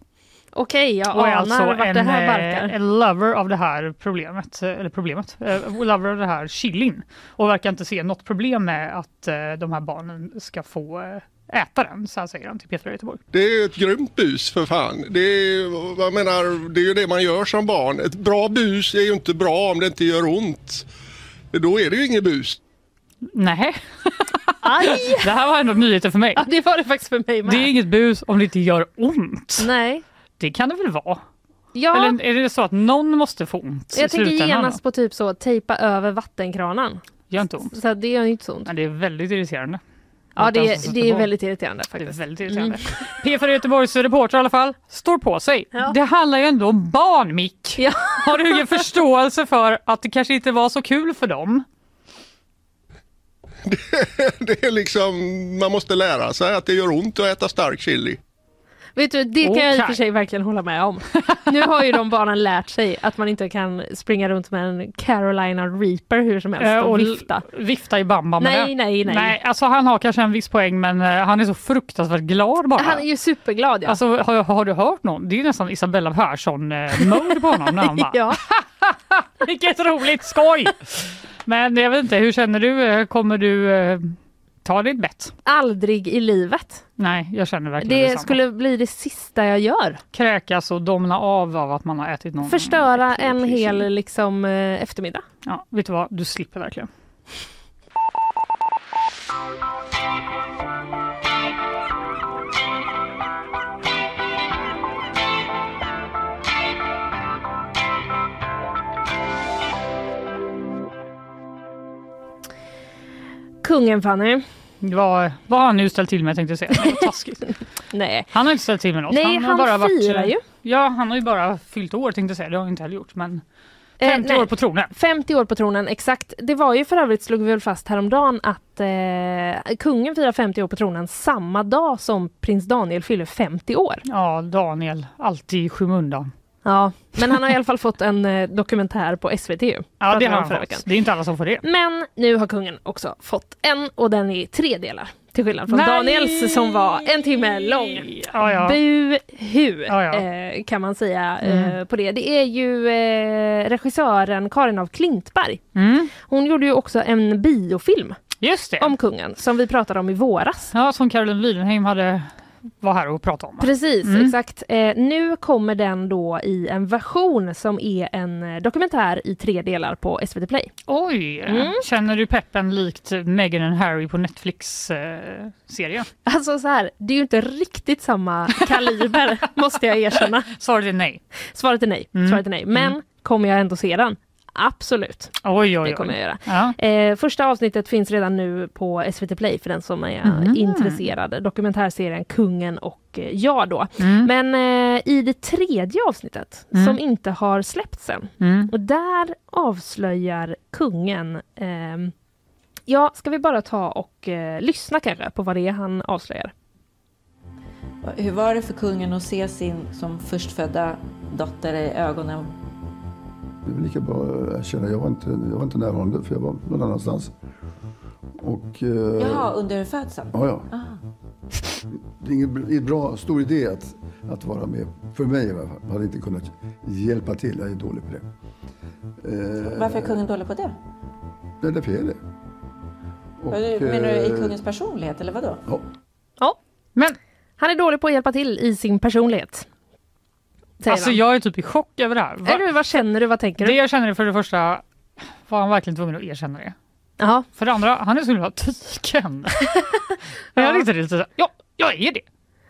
Speaker 2: Okej, jag
Speaker 1: och är
Speaker 2: anar
Speaker 1: alltså
Speaker 2: vart
Speaker 1: en,
Speaker 2: det här
Speaker 1: eh,
Speaker 2: barkar.
Speaker 1: en lover av det här problemet, eh, eller problemet, eh, lover av det här chilin och verkar inte se något problem med att de här barnen ska få äta den, så här säger han till P4 Göteborg.
Speaker 11: Det är ett grymt bus för fan. Det är, jag menar, det är ju det man gör som barn. Ett bra bus är ju inte bra om det inte gör ont. Då är det ju inget bus.
Speaker 1: Nej,
Speaker 2: Aj!
Speaker 1: det här var ändå nyheter för mig.
Speaker 2: Ja, det var det faktiskt för mig med.
Speaker 1: Det är inget bus om det inte gör ont.
Speaker 2: Nej.
Speaker 1: Det kan det väl vara?
Speaker 2: Ja,
Speaker 1: Eller är det så att någon måste få ont
Speaker 2: jag tänker genast på typ så tejpa över vattenkranen.
Speaker 1: Gör inte ont.
Speaker 2: Så det gör ju inte så ont.
Speaker 1: Men det är väldigt irriterande.
Speaker 2: Ja, det,
Speaker 1: sätter
Speaker 2: det är väldigt irriterande
Speaker 1: Det är
Speaker 2: faktiskt.
Speaker 1: väldigt irriterande. P4 Göteborgs reporter i alla fall står på sig.
Speaker 2: Ja.
Speaker 1: Det handlar ju ändå om barn, Mick.
Speaker 2: Ja.
Speaker 1: Har du ingen förståelse för att det kanske inte var så kul för dem?
Speaker 11: Det är liksom, man måste lära sig att det gör ont att äta stark chili.
Speaker 2: Vet du, det kan jag i och för sig verkligen hålla med om. Nu har ju de barnen lärt sig att man inte kan springa runt med en Carolina Reaper hur som helst
Speaker 1: Eh,
Speaker 2: och
Speaker 1: och
Speaker 2: vifta.
Speaker 1: Vifta i bamba med
Speaker 2: Nej,
Speaker 1: det.
Speaker 2: nej, nej.
Speaker 1: Nej, alltså han har kanske en viss poäng men eh, han är så fruktansvärt glad bara.
Speaker 2: Han är ju superglad ja.
Speaker 1: Alltså har, har du hört någon? Det är ju nästan Isabella Persson-mode på honom när han bara
Speaker 2: ja.
Speaker 1: Vilket roligt skoj! Men jag vet inte, hur känner du? Eh, Kommer du eh, ta ditt bett?
Speaker 2: Aldrig i livet.
Speaker 1: Nej, jag känner verkligen
Speaker 2: Det
Speaker 1: detsamma.
Speaker 2: skulle bli det sista jag gör.
Speaker 1: Kräkas och domna av av att man har ätit någon...
Speaker 2: Förstöra en hel liksom, eh, eftermiddag.
Speaker 1: Ja, vet du vad? Du slipper verkligen.
Speaker 2: Kungen Fanny.
Speaker 1: Vad, vad har han nu ställt till med tänkte jag säga. Taskigt.
Speaker 2: Nej.
Speaker 1: Han har inte ställt till med något.
Speaker 2: Nej,
Speaker 1: har
Speaker 2: han
Speaker 1: bara varit,
Speaker 2: firar
Speaker 1: eh,
Speaker 2: ju.
Speaker 1: Ja, han har ju bara fyllt år tänkte jag säga. Det har han inte heller gjort. Men
Speaker 2: Eh,
Speaker 1: 50
Speaker 2: nej.
Speaker 1: år på tronen.
Speaker 2: 50 år på tronen, exakt. Det var ju för övrigt, slog vi väl fast häromdagen, att eh, kungen firar 50 år på tronen samma dag som prins Daniel fyller 50 år.
Speaker 1: Ja, Daniel. Alltid i skymundan.
Speaker 2: Ja, men han har i alla fall fått en eh, dokumentär på SVT ju.
Speaker 1: Ja, det har han fått.
Speaker 2: veckan.
Speaker 1: Det är inte alla som får det.
Speaker 2: Men nu har kungen också fått en och den är i tre delar. Till skillnad från
Speaker 1: Nej!
Speaker 2: Daniels som var en timme lång.
Speaker 1: Ja, ja.
Speaker 2: Buhu
Speaker 1: Ja, ja.
Speaker 2: Eh, kan man säga
Speaker 1: Mm.
Speaker 2: eh, på det. Det är ju eh, regissören Karin av Klintberg.
Speaker 1: Mm.
Speaker 2: Hon gjorde ju också en biofilm om kungen som vi pratade om i våras.
Speaker 1: Ja, som Caroline Widenheim hade var här och pratade om.
Speaker 2: Precis,
Speaker 1: Mm.
Speaker 2: exakt. Eh, nu kommer den då i en version som är en eh, dokumentär i tre delar på SVT Play.
Speaker 1: Oj!
Speaker 2: Mm.
Speaker 1: Känner du peppen likt Meghan and Harry på Netflix-serien?
Speaker 2: Alltså så här, det är ju inte riktigt samma kaliber måste jag erkänna.
Speaker 1: Svaret är nej.
Speaker 2: Svaret är nej.
Speaker 1: Mm.
Speaker 2: Svaret är nej. Men kommer jag ändå se den? Absolut.
Speaker 1: Oj, oj, oj.
Speaker 2: Det kommer jag göra.
Speaker 1: Ja.
Speaker 2: Eh, första avsnittet finns redan nu på SVT Play för den som är
Speaker 1: Mm.
Speaker 2: intresserad. Dokumentärserien Kungen och eh, jag då.
Speaker 1: Mm.
Speaker 2: Men eh, i det tredje avsnittet
Speaker 1: Mm.
Speaker 2: som inte har släppts än.
Speaker 1: Mm.
Speaker 2: Och där avslöjar kungen ehm, Ja, ska vi bara ta och eh, lyssna kanske på vad det är han avslöjar?
Speaker 12: Hur var det för kungen att se sin som förstfödda dotter i ögonen?
Speaker 13: Det är lika bra att erkänna. Jag var inte, jag var inte närvarande för jag var någon annanstans. Och, eh,
Speaker 12: Jaha, under födseln?
Speaker 13: Ja, ja.
Speaker 12: Ah.
Speaker 13: Det är ingen en bra, stor idé att, att vara med. För mig i alla fall. Jag hade inte kunnat hjälpa till. Jag är dålig på det. Eh,
Speaker 12: Varför är kungen dålig på det?
Speaker 13: Det är därför jag är det. Och,
Speaker 12: Menar du i
Speaker 13: eh,
Speaker 12: kungens personlighet eller vadå?
Speaker 13: Ja.
Speaker 2: Ja,
Speaker 1: men
Speaker 2: han är dålig på att hjälpa till i sin personlighet.
Speaker 1: Alltså jag är typ i chock över det här. Va?
Speaker 2: Är du, vad känner du? Vad tänker
Speaker 1: Det
Speaker 2: du?
Speaker 1: jag känner är för det första, var han verkligen tvungen att erkänna det?
Speaker 2: Jaha.
Speaker 1: För det andra, han är så himla tyken. Men jag tänkte lite ja, jag är det.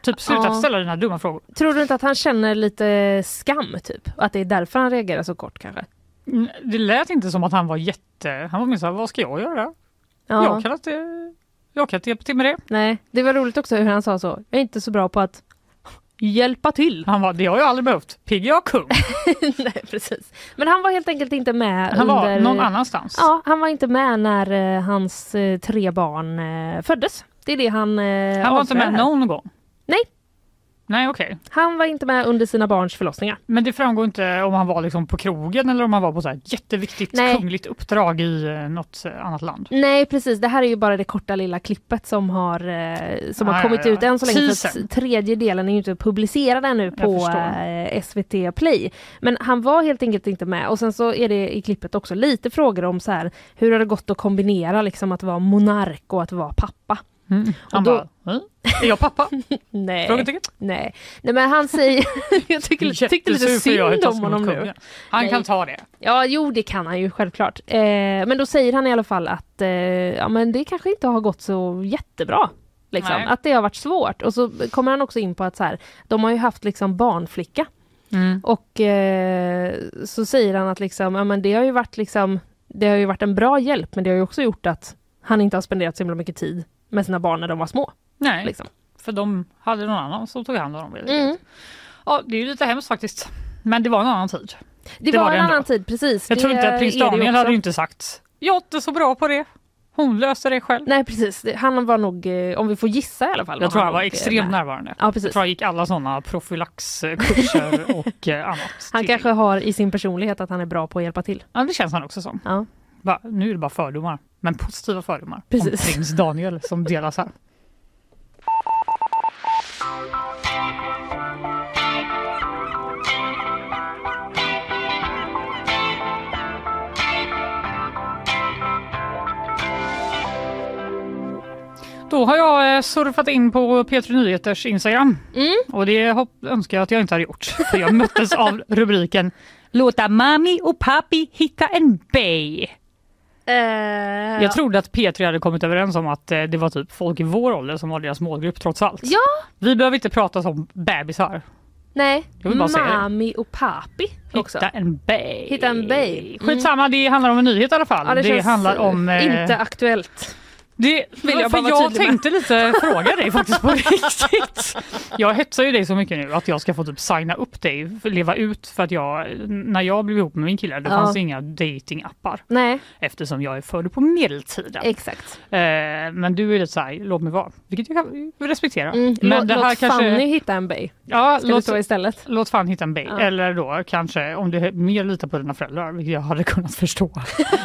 Speaker 1: Typ sluta
Speaker 2: Ja.
Speaker 1: ställa dina dumma frågor.
Speaker 2: Tror du inte att han känner lite skam typ? Att det är därför han reagerar så kort kanske?
Speaker 1: Mm, Det lät inte som att han var jätte... Han var mer såhär, vad ska jag göra?
Speaker 2: Ja.
Speaker 1: Jag kan inte... Jag kan inte hjälpa till med det.
Speaker 2: Nej, det var roligt också hur han sa så. Jag är inte så bra på att hjälpa till.
Speaker 1: Han var, det har jag aldrig behövt. Pigg jag kung.
Speaker 2: Nej, precis. Men han var helt enkelt inte med
Speaker 1: Han var
Speaker 2: under...
Speaker 1: någon annanstans.
Speaker 2: Ja, han var inte med när eh, hans eh, tre barn eh, föddes. Det är det han eh,
Speaker 1: Han var inte med
Speaker 2: avslöjar.
Speaker 1: någon gång.
Speaker 2: Nej,
Speaker 1: Nej, okej.
Speaker 2: han var inte med under sina barns förlossningar.
Speaker 1: Men det framgår inte om han var liksom på krogen eller om han var på så här jätteviktigt
Speaker 2: Nej.
Speaker 1: kungligt uppdrag i eh, något eh, annat land.
Speaker 2: Nej precis, det här är ju bara det korta lilla klippet som har, eh, som
Speaker 1: Ah,
Speaker 2: har
Speaker 1: ja,
Speaker 2: kommit
Speaker 1: ja.
Speaker 2: ut än så länge. Att tredje delen är ju inte publicerad ännu på SVT Play. Men han var helt enkelt inte med. Och sen så är det i klippet också lite frågor om så här, hur har det gått att kombinera liksom att vara monark och att vara pappa?
Speaker 1: Mm. Han
Speaker 2: då-
Speaker 1: bara, "Eh, är jag pappa?
Speaker 2: Nej.
Speaker 1: Frågetecken.
Speaker 2: Nej. Nej men han säger, jag tycker, tyckte lite synd om honom nu.
Speaker 1: Han
Speaker 2: Nej.
Speaker 1: kan ta det.
Speaker 2: Ja, jo det kan han ju självklart. Eh, men då säger han i alla fall att eh, ja, men det kanske inte har gått så jättebra. Liksom. Att det har varit svårt. Och så kommer han också in på att så här, de har ju haft liksom barnflicka.
Speaker 1: Mm.
Speaker 2: Och eh, så säger han att liksom, ja, men det har ju varit liksom, det har ju varit en bra hjälp men det har ju också gjort att han inte har spenderat så himla mycket tid med sina barn när de var små.
Speaker 1: Nej,
Speaker 2: Liksom.
Speaker 1: för de hade någon annan som tog hand om dem.
Speaker 2: Mm.
Speaker 1: Ja, det är ju lite hemskt faktiskt. Men det var en annan tid.
Speaker 2: Det, var, en
Speaker 1: ändå.
Speaker 2: annan tid, precis.
Speaker 1: Jag tror
Speaker 2: Det
Speaker 1: inte att prins
Speaker 2: det
Speaker 1: Daniel hade inte sagt jag är inte så bra på det. Hon löste det själv.
Speaker 2: Nej precis, Det- han var nog, eh, om vi får gissa i alla fall.
Speaker 1: Jag tror han var
Speaker 2: nog, eh,
Speaker 1: extremt
Speaker 2: med.
Speaker 1: närvarande.
Speaker 2: Ja, precis.
Speaker 1: Jag tror han gick alla sådana profylaxkurser och eh, annat.
Speaker 2: Han kanske har i sin personlighet att han är bra på att hjälpa till.
Speaker 1: Ja, det känns han också som.
Speaker 2: Ja.
Speaker 1: Va, nu är det bara fördomar, men positiva fördomar.
Speaker 2: Precis.
Speaker 1: Om prins Daniel som delas här. Då har jag eh, surfat in på P3 Nyheters Instagram.
Speaker 2: Mm.
Speaker 1: Och det önskar jag att jag inte hade gjort. För jag möttes av rubriken Låta mami och papi hitta en bay.
Speaker 2: Eh,
Speaker 1: Jag trodde att P3 hade kommit överens om att eh, det var typ folk i vår ålder som var deras målgrupp trots allt.
Speaker 2: Ja,
Speaker 1: Vi behöver inte prata om bebisar.
Speaker 2: nej.
Speaker 1: Det.
Speaker 2: Mami och papi också.
Speaker 1: Hitta en bay.
Speaker 2: Hitta en bay. Mm.
Speaker 1: Skitsamma, det handlar om en nyhet i alla fall.
Speaker 2: Ja, det, känns
Speaker 1: handlar om... eh,
Speaker 2: inte aktuellt.
Speaker 1: Det
Speaker 2: Vill jag bara
Speaker 1: jag
Speaker 2: tydlig med.
Speaker 1: tänkte lite fråga dig faktiskt på riktigt. Jag hetsar ju dig så mycket nu att jag ska få typ signa upp dig, leva ut för att jag, när jag blev ihop med min kille, det
Speaker 2: Ja.
Speaker 1: fanns inga datingappar
Speaker 2: Nej,
Speaker 1: eftersom jag är född på medeltiden.
Speaker 2: exakt.
Speaker 1: Eh, men du är lite såhär, låt mig vara, vilket jag kan respektera.
Speaker 2: Mm.
Speaker 1: Men
Speaker 2: låt
Speaker 1: det här
Speaker 2: låt
Speaker 1: kanske,
Speaker 2: Fanny hitta en bay.
Speaker 1: ja,
Speaker 2: Ska
Speaker 1: låt,
Speaker 2: istället?
Speaker 1: låt fan hitta en bay.
Speaker 2: Ja.
Speaker 1: Eller då kanske, om du mer litar på dina föräldrar, vilket jag hade kunnat förstå,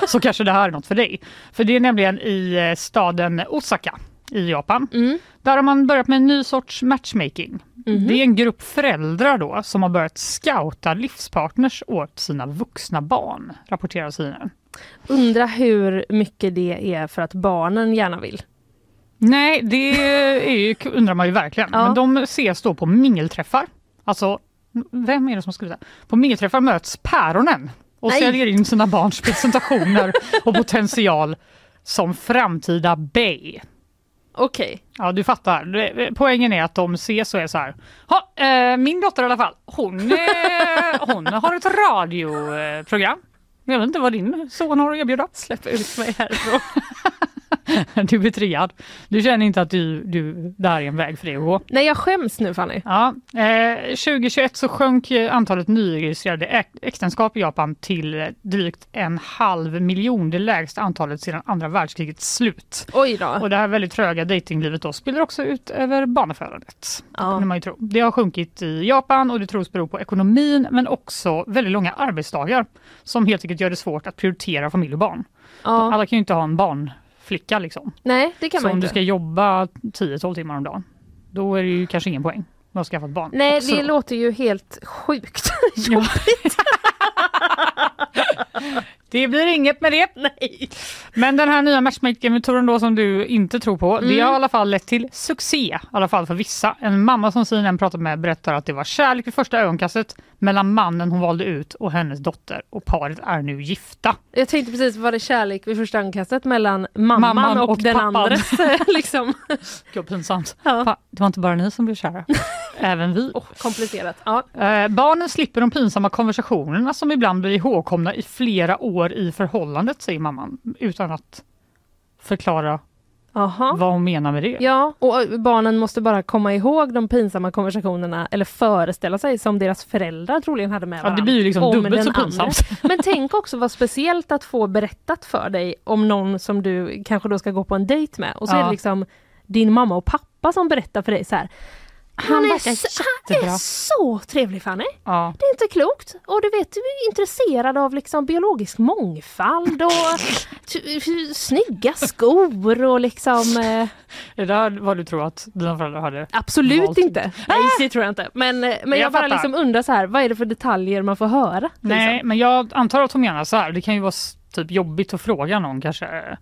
Speaker 1: så kanske det här är något för dig. För det är nämligen i eh, staden Osaka i Japan.
Speaker 2: Mm.
Speaker 1: Där har man börjat med en ny sorts matchmaking.
Speaker 2: Mhm.
Speaker 1: Det är en grupp föräldrar då som har börjat scouta livspartners åt sina vuxna barn, rapporterar CNN.
Speaker 2: Undra hur mycket det är för att barnen gärna vill.
Speaker 1: Nej, det är ju, undrar man ju verkligen.
Speaker 2: Ja.
Speaker 1: Men de ses då på mingelträffar. Alltså, vem är det som skrivit det? På mingelträffar möts päronen och
Speaker 2: Nej.
Speaker 1: säljer in sina barns presentationer och potential som framtida bay.
Speaker 2: Okej.
Speaker 1: Ja, du fattar. Poängen är att de ses och är så här. Ha, eh, min dotter i alla fall, hon, eh, hon har ett radioprogram. Jag vet inte vad din son har att erbjuda.
Speaker 2: Släpp ut mig härifrån.
Speaker 1: Du är triad. Du känner inte att du, du, det här är en väg för dig att gå.
Speaker 2: Nej, jag skäms nu Fanny.
Speaker 1: Ja, eh, 2021 så sjönk antalet nyregistrerade äk- äktenskap i Japan till drygt en halv miljon, det lägsta antalet sedan andra världskrigets slut.
Speaker 2: Oj då.
Speaker 1: Och det här väldigt tröga datinglivet då spiller också ut över barnafödandet.
Speaker 2: Ja.
Speaker 1: kunde man ju tro. Det har sjunkit i Japan och det tros bero på ekonomin men också väldigt långa arbetsdagar som helt enkelt gör det svårt att prioritera familj och barn.
Speaker 2: Ja.
Speaker 1: Alla kan ju inte ha en barnflicka liksom.
Speaker 2: Nej, det kan
Speaker 1: Så
Speaker 2: man
Speaker 1: om du
Speaker 2: inte.
Speaker 1: ska jobba 10-12 timmar om dagen, då är det ju kanske ingen poäng med att skaffa ett barn.
Speaker 2: Nej,
Speaker 1: också
Speaker 2: det låter ju helt sjukt.
Speaker 1: Ja. Det blir inget med det.
Speaker 2: Nej.
Speaker 1: Men den här nya matchmaking-metoden då som du inte tror på, det
Speaker 2: Mm.
Speaker 1: har i alla fall lett till succé, i alla fall för vissa. En mamma som CNN pratat med berättar att det var kärlek vid första ögonkastet mellan mannen hon valde ut och hennes dotter och paret är nu gifta.
Speaker 2: Jag tänkte precis, var det kärlek vid första ögonkastet mellan mamman,
Speaker 1: Mamman
Speaker 2: och,
Speaker 1: och
Speaker 2: den
Speaker 1: pappan.
Speaker 2: andres liksom?
Speaker 1: Gud pinsamt.
Speaker 2: Ja.
Speaker 1: Det var inte bara ni som blev kära, även vi.
Speaker 2: Oh, komplicerat. Ja.
Speaker 1: Eh, barnen slipper de pinsamma konversationerna som ibland blir ihågkomna i flera år i förhållandet, säger mamman, utan att förklara
Speaker 2: Aha.
Speaker 1: vad hon menar med det.
Speaker 2: Ja, och barnen måste bara komma ihåg de pinsamma konversationerna eller föreställa sig som deras föräldrar troligen hade med
Speaker 1: Ja,
Speaker 2: varandra.
Speaker 1: det blir ju liksom
Speaker 2: om
Speaker 1: dubbelt så pinsamt.
Speaker 2: Men tänk också vad speciellt att få berättat för dig om någon som du kanske då ska gå på en dejt med och så är
Speaker 1: Ja.
Speaker 2: det liksom din mamma och pappa som berättar för dig så här. Han, är,
Speaker 1: verkar
Speaker 2: så, han
Speaker 1: jättebra."
Speaker 2: är så trevlig Fanny.
Speaker 1: Ja.
Speaker 2: Det är inte klokt. Och du vet, du är intresserad av liksom biologisk mångfald och snygga skor och liksom... Eh,
Speaker 1: Är det vad du tror att dina föräldrar hade?
Speaker 2: absolut
Speaker 1: valt?
Speaker 2: inte. Nej, det tror jag inte. Men, eh, men jag,
Speaker 1: Jag
Speaker 2: bara
Speaker 1: fattar.
Speaker 2: liksom undrar så här, vad är det för detaljer man får höra?
Speaker 1: Nej,
Speaker 2: Liksom?
Speaker 1: men jag antar att hon menar så här. Det kan ju vara typ jobbigt att fråga någon kanske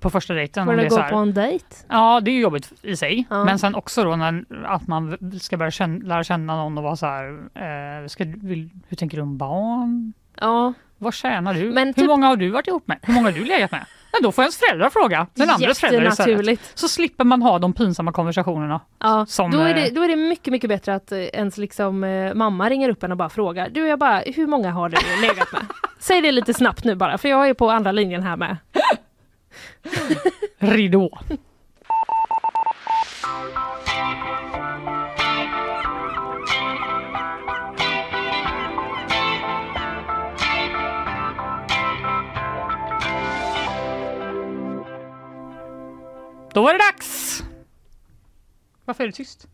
Speaker 1: på första dejten.
Speaker 2: Får
Speaker 1: det
Speaker 2: gå
Speaker 1: här.
Speaker 2: på en dejt?
Speaker 1: Ja, det är ju jobbigt i sig.
Speaker 2: Ja.
Speaker 1: Men sen också då när, att man ska börja känna, lära känna någon och vara så här. Eh, ska, vill, hur tänker du om barn?
Speaker 2: Ja,
Speaker 1: Vad tjänar du?
Speaker 2: Men
Speaker 1: Hur
Speaker 2: typ-
Speaker 1: många har du varit ihop med? Hur många har du legat med? Ja, då får ens föräldrar fråga den andres föräldrar istället. Så slipper man ha de pinsamma konversationerna.
Speaker 2: Ja,
Speaker 1: Som,
Speaker 2: då, är det,
Speaker 1: eh,
Speaker 2: då är det mycket, mycket bättre att eh, ens liksom, eh, mamma ringer upp en och bara frågar. Du, jag bara, hur många har du legat med? Säg det lite snabbt nu bara, för jag är på andra linjen här med.
Speaker 1: Ridå. Då var det dags! Varför är du tyst?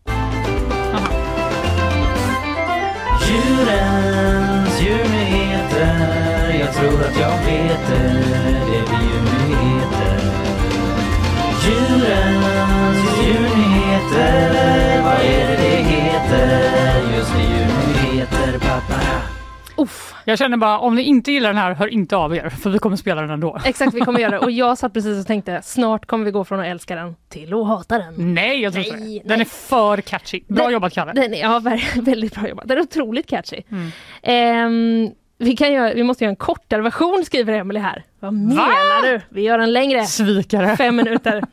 Speaker 14: Djurens djurnyheter Jag tror att jag vet det Det
Speaker 1: Jag känner bara, om ni inte gillar den här, hör inte av er, för vi kommer spela den ändå.
Speaker 2: Exakt, vi kommer göra det. Och jag satt precis och tänkte, snart kommer vi gå från att älska den till att hata den.
Speaker 1: Nej, jag tror inte
Speaker 2: Nej,
Speaker 1: det. Den är för catchy. Bra
Speaker 2: Den-
Speaker 1: jobbat, Kalle.
Speaker 2: Den är, ja, väldigt bra jobbat. Den är otroligt catchy.
Speaker 1: Mm.
Speaker 2: Ehm, vi, kan göra, vi måste göra en kortare version skriver Emily här. Vad menar du? Vi gör en längre.
Speaker 1: Svikare.
Speaker 2: Fem minuter.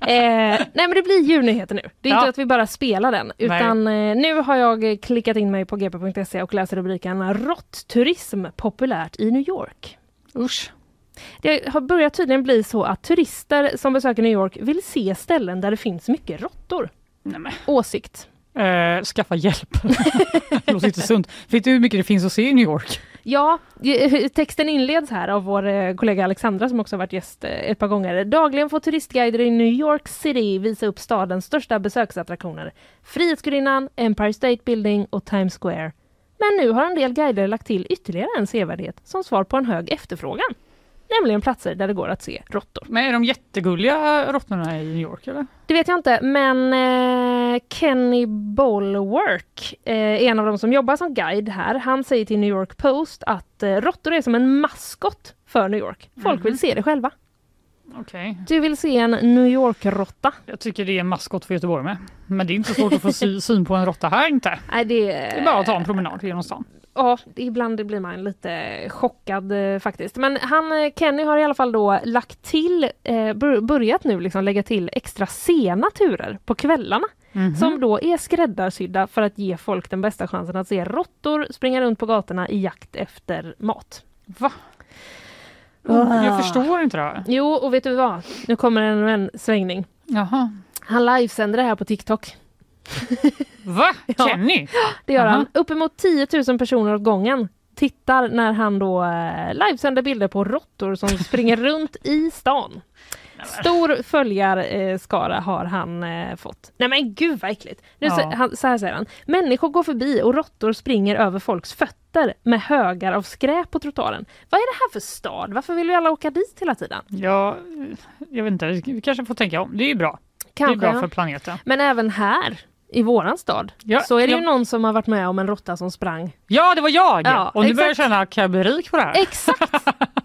Speaker 2: eh, nej men det blir djurnyheter nu. Det är
Speaker 1: Ja.
Speaker 2: inte att vi bara spelar den. Utan eh, nu har jag klickat in mig på gp.se och läser rubriken Råttturism populärt i New York.
Speaker 1: Usch.
Speaker 2: Det har börjat tydligen bli så att turister som besöker New York vill se ställen där det finns mycket råttor.
Speaker 1: Nej,
Speaker 2: Åsikt.
Speaker 1: Eh, skaffa hjälp. det låter inte sunt. Vet du hur mycket det finns att se i New York?
Speaker 2: Ja, eh, texten inleds här av vår eh, kollega Alexandra som också har varit gäst eh, ett par gånger. Dagligen får turistguider i New York City visa upp stadens största besöksattraktioner. Frihetsgudinnan, Empire State Building och Times Square. Men nu har en del guider lagt till ytterligare en sevärdhet som svar på en hög efterfrågan. Nämligen platser där det går att se råttor.
Speaker 1: Men är de jättegulliga råttorna i New York eller?
Speaker 2: Det vet jag inte, men eh, Kenny Bolwork, eh, en av de som jobbar som guide här, han säger till New York Post att eh, råttor är som en maskot för New York. Folk vill se det själva.
Speaker 1: Okej.
Speaker 2: Du vill se en New York-råtta?
Speaker 1: Jag tycker det är en maskot för Göteborg med. Men det är inte svårt att få sy- syn på en råtta här inte.
Speaker 2: Nej, det,
Speaker 1: Det är bara att ta en promenad genom stan.
Speaker 2: Ja, ibland blir man lite chockad eh, faktiskt. Men han, eh, Kenny har i alla fall då lagt till, eh, bör- börjat nu liksom lägga till extra sena turer på kvällarna.
Speaker 1: Mhm.
Speaker 2: Som då är skräddarsydda för att ge folk den bästa chansen att se råttor springa runt på gatorna i jakt efter mat.
Speaker 1: Va?
Speaker 2: Ah.
Speaker 1: Jag förstår inte det här.
Speaker 2: Jo, och vet du vad? Nu kommer ännu en svängning.
Speaker 1: Jaha.
Speaker 2: Han livesänder det här på TikTok.
Speaker 1: Va?
Speaker 2: Ja.
Speaker 1: Kenny?
Speaker 2: Det gör
Speaker 1: Aha.
Speaker 2: han. Uppemot 10 000 personer åt gången tittar när han då eh, livesänder bilder på råttor som springer runt i stan. Stor följarskara har han eh, fått. Nej men gud vad äckligt! Nu,
Speaker 1: Ja.
Speaker 2: så, han, så här säger han. Människor går förbi och råttor springer över folks fötter med högar av skräp på trottoaren. Vad är det här för stad? Varför vill vi alla åka dit hela tiden?
Speaker 1: Ja, jag vet inte. Vi kanske får tänka om. Det är ju bra. det
Speaker 2: Kanske,
Speaker 1: är bra
Speaker 2: ja.
Speaker 1: för planeten.
Speaker 2: Men även här i våran stad
Speaker 1: Ja,
Speaker 2: så är det
Speaker 1: ja.
Speaker 2: ju någon som har varit med om en råtta som sprang.
Speaker 1: Ja, det var jag!
Speaker 2: Ja,
Speaker 1: och nu börjar jag
Speaker 2: exakt.
Speaker 1: känna, kan jag bli rik på det här?
Speaker 2: Exakt!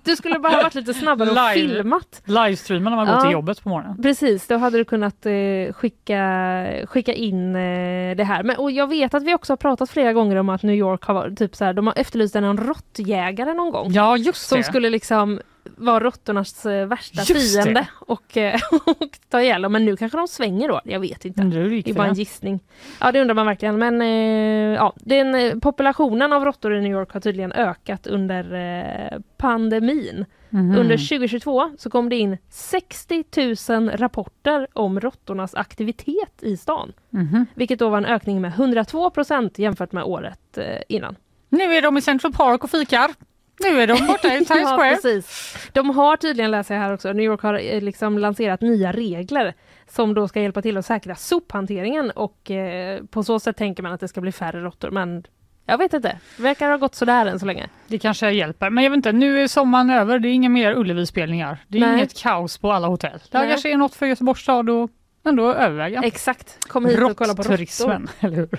Speaker 2: Du skulle bara ha varit lite snabbare och
Speaker 1: Live.
Speaker 2: filmat.
Speaker 1: Livestreama när man går
Speaker 2: Ja.
Speaker 1: till jobbet på morgonen.
Speaker 2: Precis, då hade du kunnat eh, skicka, skicka in eh, det här. Men, och jag vet att vi också har pratat flera gånger om att New York har varit typ så här, de har efterlyst en råttjägare någon gång.
Speaker 1: Ja, just
Speaker 2: Som
Speaker 1: det.
Speaker 2: skulle liksom vara råttornas eh, värsta
Speaker 1: Just
Speaker 2: fiende och, eh, och ta ihjäl dem. Men nu kanske de svänger då, jag vet inte.
Speaker 1: Det
Speaker 2: är bara en gissning. Ja det undrar man verkligen. Men eh, ja, den, populationen av råttor i New York har tydligen ökat under pandemin.
Speaker 1: Mhm.
Speaker 2: Under 2022 så kom det in 60 000 rapporter om råttornas aktivitet i stan.
Speaker 1: Mhm.
Speaker 2: Vilket då var en ökning med 102 procent jämfört med året innan.
Speaker 1: Nu är de i Central Park och fikar. Nu är de borta i Times
Speaker 2: Ja,
Speaker 1: Square.
Speaker 2: precis. De har tydligen, läser jag här också, New York har eh, liksom lanserat nya regler som då ska hjälpa till att säkra sophanteringen och eh, på så sätt tänker man att det ska bli färre råttor. Men jag vet inte, det verkar ha gått sådär än så länge.
Speaker 1: Det kanske hjälper. Men jag vet inte, nu är sommaren över. Det är inga mer Ullevi-spelningar. Det är
Speaker 2: Nej.
Speaker 1: inget kaos på alla hotell. Det här
Speaker 2: Nej.
Speaker 1: kanske är något för Göteborgs stad att ändå överväga.
Speaker 2: Exakt, kom hit och kolla på.
Speaker 1: Råttturismen, eller hur?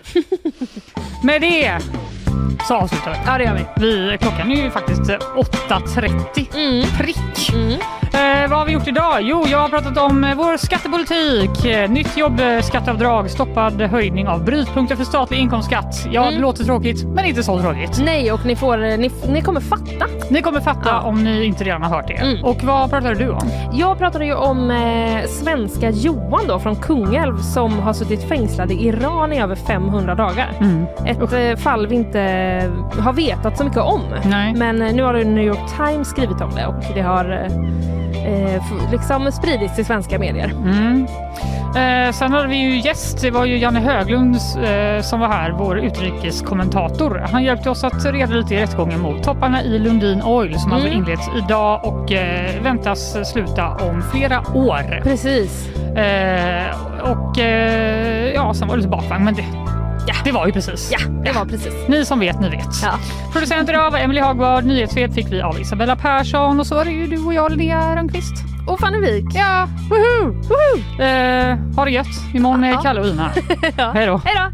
Speaker 1: Med det så avslutar vi.
Speaker 2: Ja, det gör vi.
Speaker 1: vi klockan är ju faktiskt eh, 8.30
Speaker 2: Mm.
Speaker 1: prick. Eh, vad har vi gjort idag? Jo, jag har pratat om eh, vår skattepolitik, eh, nytt jobb, eh, stoppad höjning av brytpunkter för statlig inkomstskatt. Ja,
Speaker 2: Mm.
Speaker 1: det låter tråkigt, men inte så tråkigt.
Speaker 2: Nej, och ni, får, ni, ni kommer fatta.
Speaker 1: Ni kommer fatta
Speaker 2: Ja.
Speaker 1: om ni inte redan har hört det.
Speaker 2: Mm.
Speaker 1: Och vad pratade du om?
Speaker 2: Jag pratade ju om eh, svenska Johan då från Kungälv som har suttit fängslad i Iran i över 500 dagar.
Speaker 1: Mm.
Speaker 2: Ett eh, fall vi inte har vetat så mycket om.
Speaker 1: Nej.
Speaker 2: Men eh, nu har New York Times skrivit om det och det har eh, eh, liksom spridits till svenska medier.
Speaker 1: Mm. Eh, sen hade vi ju gäst, det var ju Janne Höglund eh, som var här, vår utrikeskommentator. Han hjälpte oss att reda lite i rättegången mot topparna i Lundin Oil som alltså
Speaker 2: Mm.
Speaker 1: inleds idag och eh, väntas sluta om flera år.
Speaker 2: Precis.
Speaker 1: Eh, och eh, ja, sen var det lite bakvagn, men det, ja, det var ju precis.
Speaker 2: Ja, det var precis.
Speaker 1: Ni som vet, ni vet.
Speaker 2: Ja.
Speaker 1: Producenter av Emily Hagvard, nyhetssvep fick vi av Isabella Persson och så är det ju du och jag Linnea Rönnqvist.
Speaker 2: Och Fanny Wijk.
Speaker 1: Ja, woho! woho. Eh, ha det gött. Imorgon är
Speaker 2: Ja.
Speaker 1: Kalle och Ina.
Speaker 2: Ja.
Speaker 1: Hej då.
Speaker 2: Hej då!